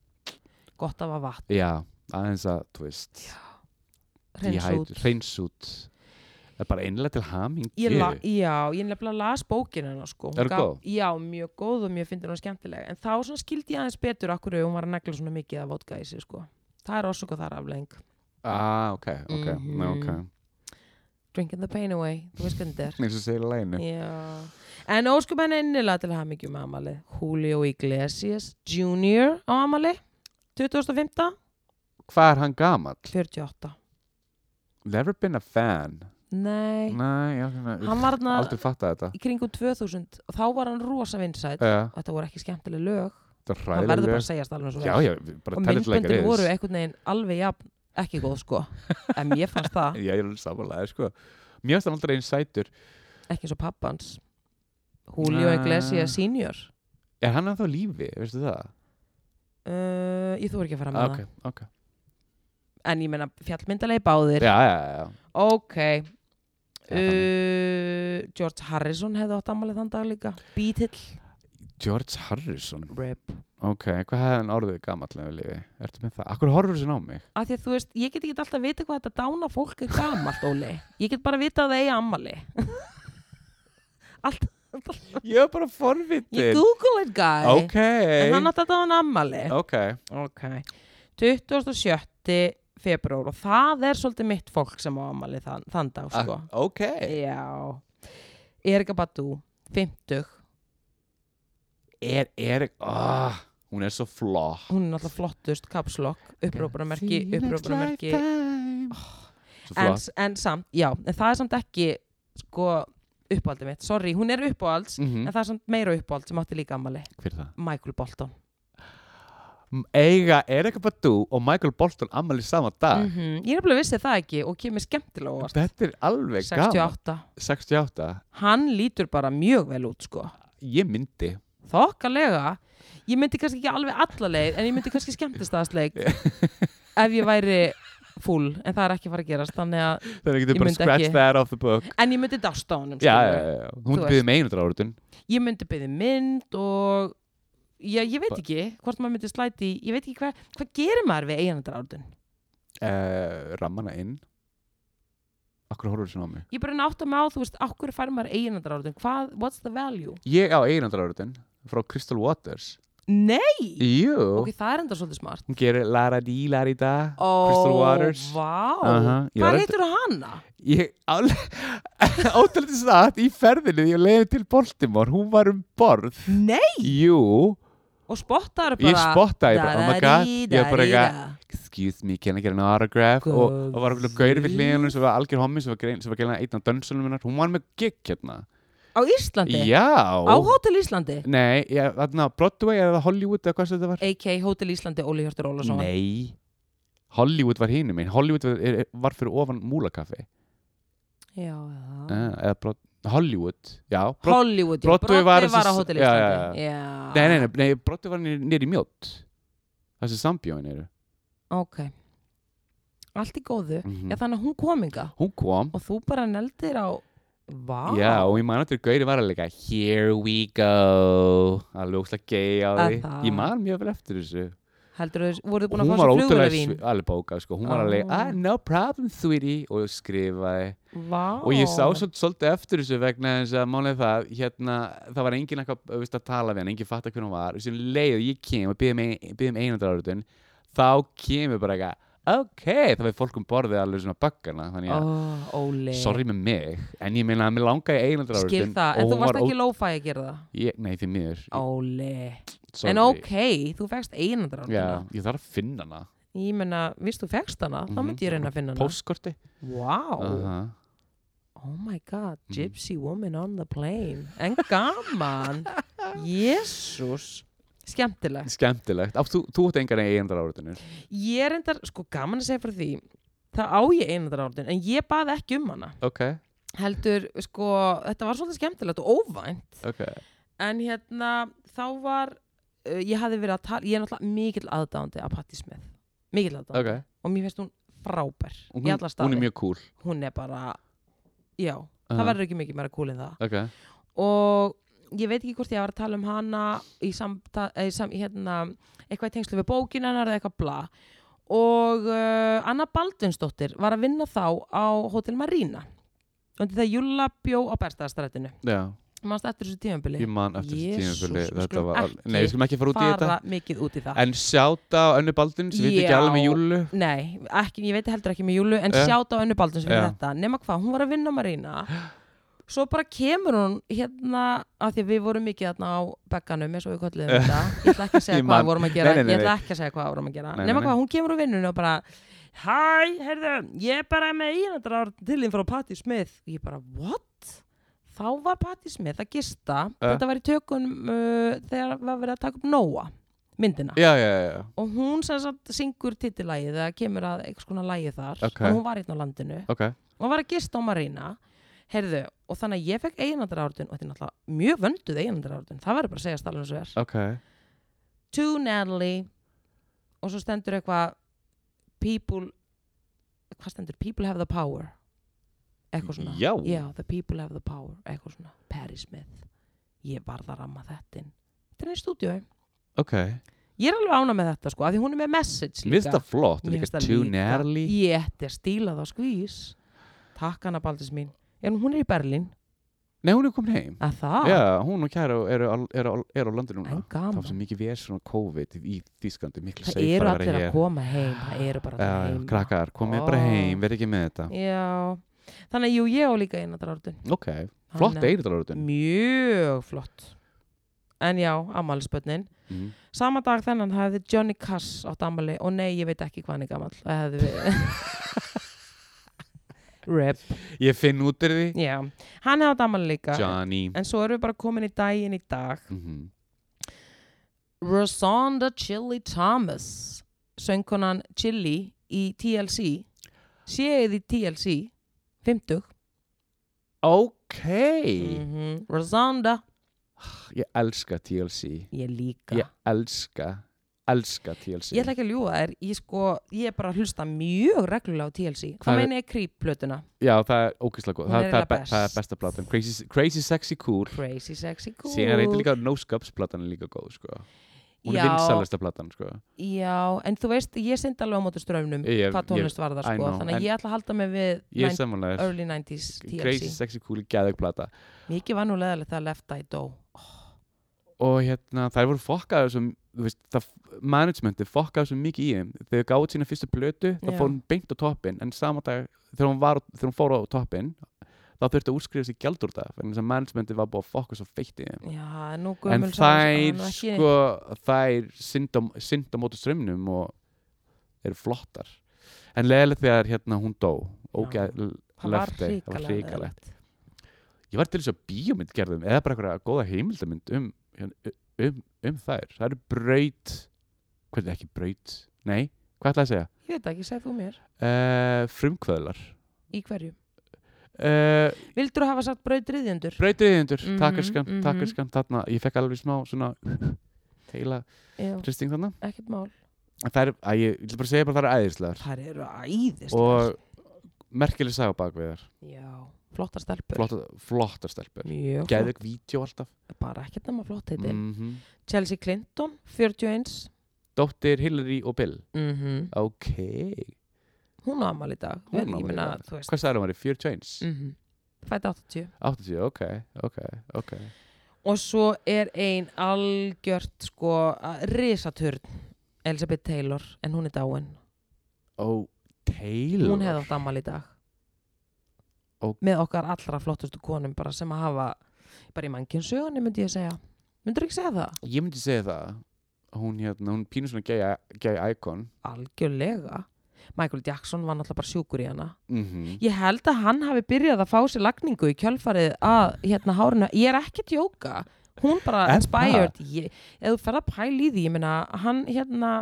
gott af að vatn, já, aðeins að, þú veist hreins út það er bara einlega til haming já, ég nefnilega las bókinu hennar sko. Er gaf- góð? Já, mjög góð og mjög fyndin og skemmtileg. En þá skildi ég aðeins betur akkur hún var að negla svona mikið af vodka í sig sko. það er það er aflegging ah, ok, ok, Mhm. ok. Drinking the pain away, þú veist hvernig þetta eins og segir er Já. En óskum henni innilega til að hafa mikið um amalið Julio Iglesias Jr. á amalið 2005, hvað er hann gamall? 48 never been a fan. Nei, Nei, já, svona, hann var þarna aldrei fattað þetta. í kringum 2000 og þá var hann rosa vinsætt Já, Þetta voru ekki skemmtileg lög. Þetta er Það verður bara að segjast alveg svo Já, já, bara og tell it like it myndböndin voru einhvern veginn alveg jafn ekki góð sko. En ég fannst það. Já, ég er alveg samanlega, sko. Mér finnst hann aldrei einn sætur. Ekki eins og pappans. Julio Nei. Iglesias senior. Er hann ennþá á lífi, veistu það? Uh, ég þú ekki að fara með ok, ok. Það en ég meina fjallmyndalegi báðir. Já, já, já, ok. Uh, George Harrison hefði átt ammálið þann dag líka. Beatill George Harrison? Rip. Ok, hvað hefði hann orðið gamall ef við lífi? Ertu með það? Akkur horfur þessi á mig? af því að þú veist, ég get ekki alltaf vita hvað þetta dána fólk er gamalt, Óli. Ég get bara vita að það eigi ammali allt, Ég var bara ég forvitin google it guy Ok en hann átti að dána ammali Ok Ok. 27. februar og það er svolítið mitt fólk sem á ammali þann, þann dag sko. Ah, Ok. Erika Badu, 50. Er, er, ah, hún er svo flott Hún er náttúrulega flottust, kapslokk, upprópunamerki, upprópunamerki. Svo En, flott en samt, já, en það er samt ekki sko uppáhaldið mitt. Sorry, hún er uppáhalds, mm en það er samt meira uppáhald sem átti líka ammali. Hver er það? Michael Bolton. Eiga Erika Badu og Michael Bolton ammali sama dag Mm Ég er alveg vissi það ekki og kemur skemmtilega óvart. Þetta er alveg gaman 68. 68 Hann lítur bara mjög vel út sko. Ég myndi þokkalega ég myndi kannski ekki alveg alla leið en ég myndi kannski skemmtistaðasleik ef ég væri full en það er ekki fara að gerast þannig að, Þannig Ég myndi scratch ekki- that off the book. En ég myndi dásta á. Þú Hún veist. byrði með einundra áratun ég myndi byggði mynd og já, ég veit ekki hvort maður myndi slæti ég veit ekki hvað hvað gerir maður við eiginandar árdun uh, Rammana inn. Akkur horfur þessu á mig? Ég bara nátt að á, þú veist, okkur fær maður eiginandar árdun hvað, what's the value? Ég á einundra áratun frá Crystal Waters Nei! Jú. Ok, það er enda svolítið smart. Hún gerir Lara Di Larida Ó, Crystal Waters. vá, Aha, ég var hvað heitur hana? Ég Ótrúlega satt í ferðinu ég leiði til Baltimore. Hún var um borð. Nei! Jú. Og spottaður bara Ég spottaði bara, oh my god. Ég var bara eitthvað excuse me, can I get an autograph? Og, Góð og var einhvern gauri við hliðinu sem var algjör hommi sem var, var gæla einn af dönsunum minnar hún var með gig hérna á Íslandi? já. Á Hótel Íslandi? nei, ég, þarna Broadway eða Hollywood eða hvað sem þetta var. A.k. Hótel Íslandi, Óli Hjörtur Ólason nei, Hollywood var hínum minn Hollywood var, var fyrir ofan múlakaffi. Já, já. uh, eða Broad, Hollywood já, Broad, Hollywood, já, Broadway Broadway var var, á Hótel já, Íslandi. já, já. nei, nei, nei, nei Broadway var nýri mjótt það sem sambjóin eru. Ok. Allt í góðu, Mhm. já þannig að hún kominga hún kom. Og þú bara neldir á vá, Já, og ég man eftir Gauri var að leika Here we go. Alveg óslega gay á því. það. Ég man mjög vel eftir þessu. Heldur þau, voruð þið búin að fá svo svi- alveg bókað sko. Hún var Ó. ah, No problem sweetie Og skrifaði. Vá, Og ég sá svo, svolítið eftir þessu vegna þess að málið það hérna, Það var enginn eitthvað þú að tala við hann Enginn fatta hvernig hún var. Þessi leið ég kem og byggði um einandra áratun þá kemur bara eitthvað ok, þá veit fólk um borðið alveg svona bakkana þannig að, Óli. Sorry með mig en ég meina að mér langaði einandra Skil það, en þú varst ekki lo-fi að gera það? Ég, nei, því sorry. En ok, þú fegst einandra Já, ég þarf að finna hana. Ég menna, vist þú fegst hana, þá Mhm. myndi ég reyna að finna hana. Póstkorti. Wow, uh oh my god, Mhm. gypsy woman on the plane. En gaman. Jésús Skemmtilegt. Skemmtilegt, Átt, þú, þú átt engar einandra áriðinir Ég er endar, sko gaman að segja frá því Það á ég einandra árdin En ég bað ekki um hana. Ok, Heldur, sko, þetta var svolítið skemmtilegt og óvænt. Ok. En hérna, þá var uh, Ég hafði verið að tala Ég er náttúrulega mikill aðdáandi af Patti Smith. Mikill aðdáandi. Ok, Og mér finnst hún frábær hún, hún er mjög cool. Hún er bara, já. Aha. Það verður ekki mikið meira cool en það. Ok, Og ég veit ekki hvort ég var að tala um hana Í samta, í sam, hérna Eitthvað í tengslu við bókin hennar eða eitthvað bla. Og uh, Anna Baldvinsdóttir var að vinna þá á Hotel Marina Undir það Júlla bjó á Berstaðastrætinu já, Manst eftir þessu tímabili? Ég man eftir þessu við skulum var, nei, við skulum ekki fara út í þetta. út í það. En sjáta á önnu baldin sem veit ekki alveg með júlu Nei, ekki, ég veit heldur ekki með Júlu en Ja. sjáta á önnu fyrir þetta. Nema hvað, hún var að vinna á Marína svo bara kemur hún hérna af því við vorum mikið þarna á bekkanum eins og við kolluðum þetta. Ég ætla ekki að segja hvað við vorum að gera. Nei, nei, nei, ég ætla ekki að segja hvað við vorum að gera. Nema hvað, hún kemur úr vinnunni og bara Hæ, heyrðu, ég er bara með einandra ár til þín frá Patti Smith. Og ég bara, what? Þá var Patti Smith að gista. Ja. þetta var í tökum uh, þegar var verið að taka upp Nóa myndina. Já, já, já, og hún sem sagt syngur titillægið eða kemur að einhvers konar lægið þar. Ok. og hún var hérna á landinu. Ok. Og var að gista á Marina heyrðu, og þannig að ég fekk eiginandar árdun og þetta er náttúrulega mjög vönduð eiginandar árdun það verður bara að segja stálum svo er Ok, to Natalie og svo stendur eitthvað people hvað stendur, people have the power. Eitthvað svona. Já. the people have the power, eitthvað svona. Perry Smith, ég varð að ramma þetta inn. Þetta er einn stúdíu ok. Ég er alveg ána með þetta sko, af því hún er með message Mér finnst líka. það flott, Mér líka finnst það too líka. gnarly Ég ætti að stíla það á skvís. Takk hana Baldis mín En hún er í Berlín. Nei, hún er komin heim. Að það, Já, hún og kæra eru, eru, eru, eru á landinu núna. En Það var gaman svo mikið verið svona COVID í Þýsklandi, miklu Það eru að vera allir að hér. koma heim Það eru bara allir heim. krakkar, komið bara Ó. heim, verð ekki með þetta. Já, þannig að jú, ég á líka eina dráttin Ok, flott eiriðalárutun Mjög flott. En já, ammælisbönnin mm. Sama dag þennan hefði Johnny Cass átt ammæli og nei, ég veit ekki hvað hann er gamall. Það hefði við Rip, Ég finn út er því. Já. Hann hefði átt ammæli líka. Johnny. En svo erum við bara komin í daginn í dag. Mm Rosanda Chili Thomas söngkonan Chili í TLC séð í TLC 50 Ok. Mm Rosanda. Ég elska TLC ég líka. Ég elska, elska TLC ég ætla ekki að ljúga þér ég, sko, ég er bara að hlusta mjög reglulega á TLC hvað er- meina ég creep-plötuna? Já, það er ógeðslega góð. Það, er það, er be- það er best. besta platan. Crazy, Crazy Sexy Cool. Crazy Sexy Cool Síðan reyndi líka No Scubs platan er líka góð sko. Hún Já. er vinsalasta platan sko. já, en þú veist, ég syndi alveg á móti ströfnum hvað tónlist var það sko, þannig að ég ætla að halda mig við Ég er 90 samanlega early 90s Crazy TLC Sexy Cool er gæðug plata. Mikið var nú leðalegt þegar Left Eye dó og hérna þær voru fokkaður sem þú veist, það managementi fokkaður svo mikið í þeim. Þegar þau gáði sína fyrstu plötu þá fór hún beint á toppin en saman dag þegar hún, var, þegar hún fór á toppin þá þurfti að útskrifa sér gjaldur það en þess að managementi var búið að fokka svo feitt í þeim. Já, en gömul þær sko þær synda, móti strömmnum og eru flottar. En leðilegt þegar hérna hún dó. Ógeð, það var það hrikalegt. ég var til þess að bíómynd gerðum eða bara eitthvað góða heimildamynd um, um, um þær. Það eru braut hvernig ekki braut, nei, hvað ætlaði að segja? Ég veit ekki, segð þú mér. Uh, frumkvöðlar. Í hverju? Uh, vildur þú hafa sagt brautriðjendur brautriðindur, Mhm, takkarskan, mhm. takkarskan þarna, ég fekk alveg smá svona heila já, hristing þarna. Ekkert mál. Það er, að ég, vil bara segja bara það er æðislegar. Þær eru æðist og merkileg saga bak við þar já, flottar stelpur. Flottar, flottar stelpur. Geðug vídeo alltaf. Bara ekkert nema flott heiti mm Chelsea Clinton, 41 dóttir Hillary og Bill. Mm ok, hún á amal í dag. Hvað sagði hún var í 41 mm fætt 80 80, ok, ok, ok. Og svo er ein algjört sko risaturn Elizabeth Taylor, en hún er dáin. Ó, Taylor? Hún hefði átt ammal í dag Ó. með okkar allra flottustu konum bara sem að hafa bara í mannkynnsögunni myndi ég segja. Myndur ekki segja það? Ég myndi segja það. Hún hérna, hún pínur svona gay, gay icon. Algjörlega. Michael Jackson var náttúrulega bara sjúkur í hana. Mm ég held að hann hafi byrjað að fá sér lagningu í kjölfarið að hérna hárinu. Ég er ekki að djóka. Hún bara inspired. Ég, ef þú ferð að pæla í því ég meina hann hérna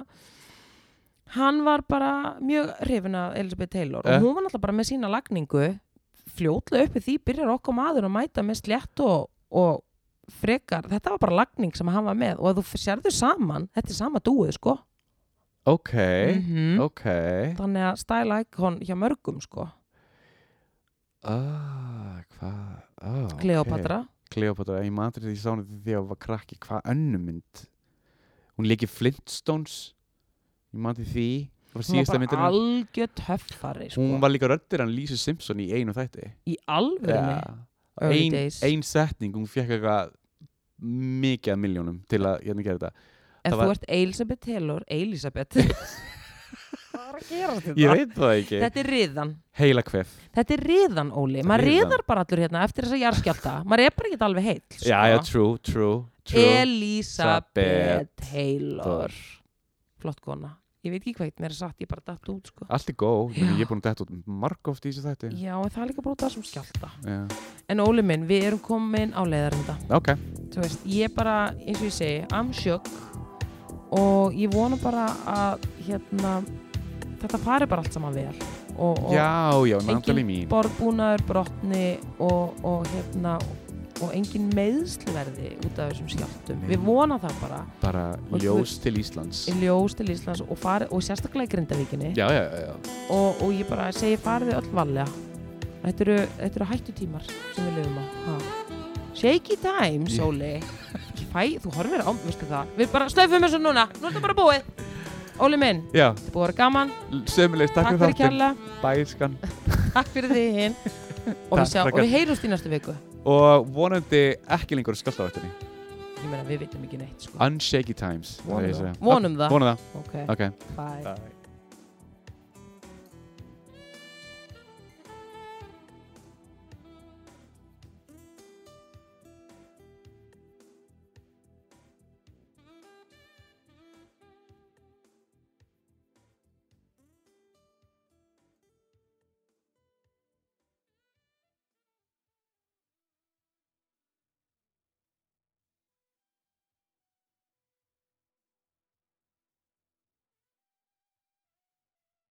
hann var bara mjög hrifin af Elizabeth Taylor Eh. og hún var náttúrulega bara með sína lagningu fljótlega uppi því byrjar okkur maður að mæta með slétt og, og frekar, þetta var bara lagning sem hann var með og þú sérðu saman, þetta er sama dúið sko. Ok, Mhm. ok. Þannig að style icon hjá mörgum sko. Ah, Hvað ah. Kleopatra Kleopatra, ég maður því sána því að var krakki Hvað önnu mynd? Hún leikir Flintstones Ég maður því. Það hún var bara algjör töffari sko. Hún var líka röddir hann Lisa Simpson í einu þætti. Í alvörunni? Ja. ein, ein setning, hún fekk eitthvað mikið af miljónum til að hérna gera þetta. Ef það þú var- ert Elisabeth Taylor Elisabeth hvað er að gera þetta? Ég veit það ekki. Þetta er riðan. Heila kvef. Þetta er riðan Óli, er maður riðar bara allur hérna eftir þessa jarðskjálta maður er bara ekki alveg heill sko. Já, já, true, true, true. Elisabeth Taylor. Flott kona ég veit ekki hvað mér er sagt, ég bara datt út sko. Allt er góð, ég er búin að detta út marg oft í þessu þætti. Já, en það er líka bara út af þessum skjálta Já. en Óli minn, við erum komin á leiðarenda. Ok, þú veist, ég bara, eins og ég segi I'm shook. Og ég vona bara að hérna, þetta fari bara allt saman vel. Og, og já, já, engin Natalie mín. borðbúnaður brotni og, og hérna og engin meðslverði út af þessum skjáltum Nei. við vona það bara. Bara ljós til Íslands. ljós til Íslands og, fari, og sérstaklega í Grindavíkinni. Já, já, já, og, og ég bara segi farið öll valega þetta eru, þetta eru hættu tímar sem við lifum á. Ha. shaky times, Ég- Óli. Fæ, þú horfir á, veistu það? Við bara slöfum þessu núna, nú er þetta bara búið. Óli minn, Já, þetta búið að vera gaman. Sömulegis, takk, takk fyrir kærlega, Bæskan takk fyrir þið hinn. Og, og við heyrumst í næstu viku Og vonandi ekki lengur skalltavættinni ég meina, við veitum ekki neitt sko. Unshaky times vonum það, vonum það. Vonum það, ok, ok. Bye. Bye.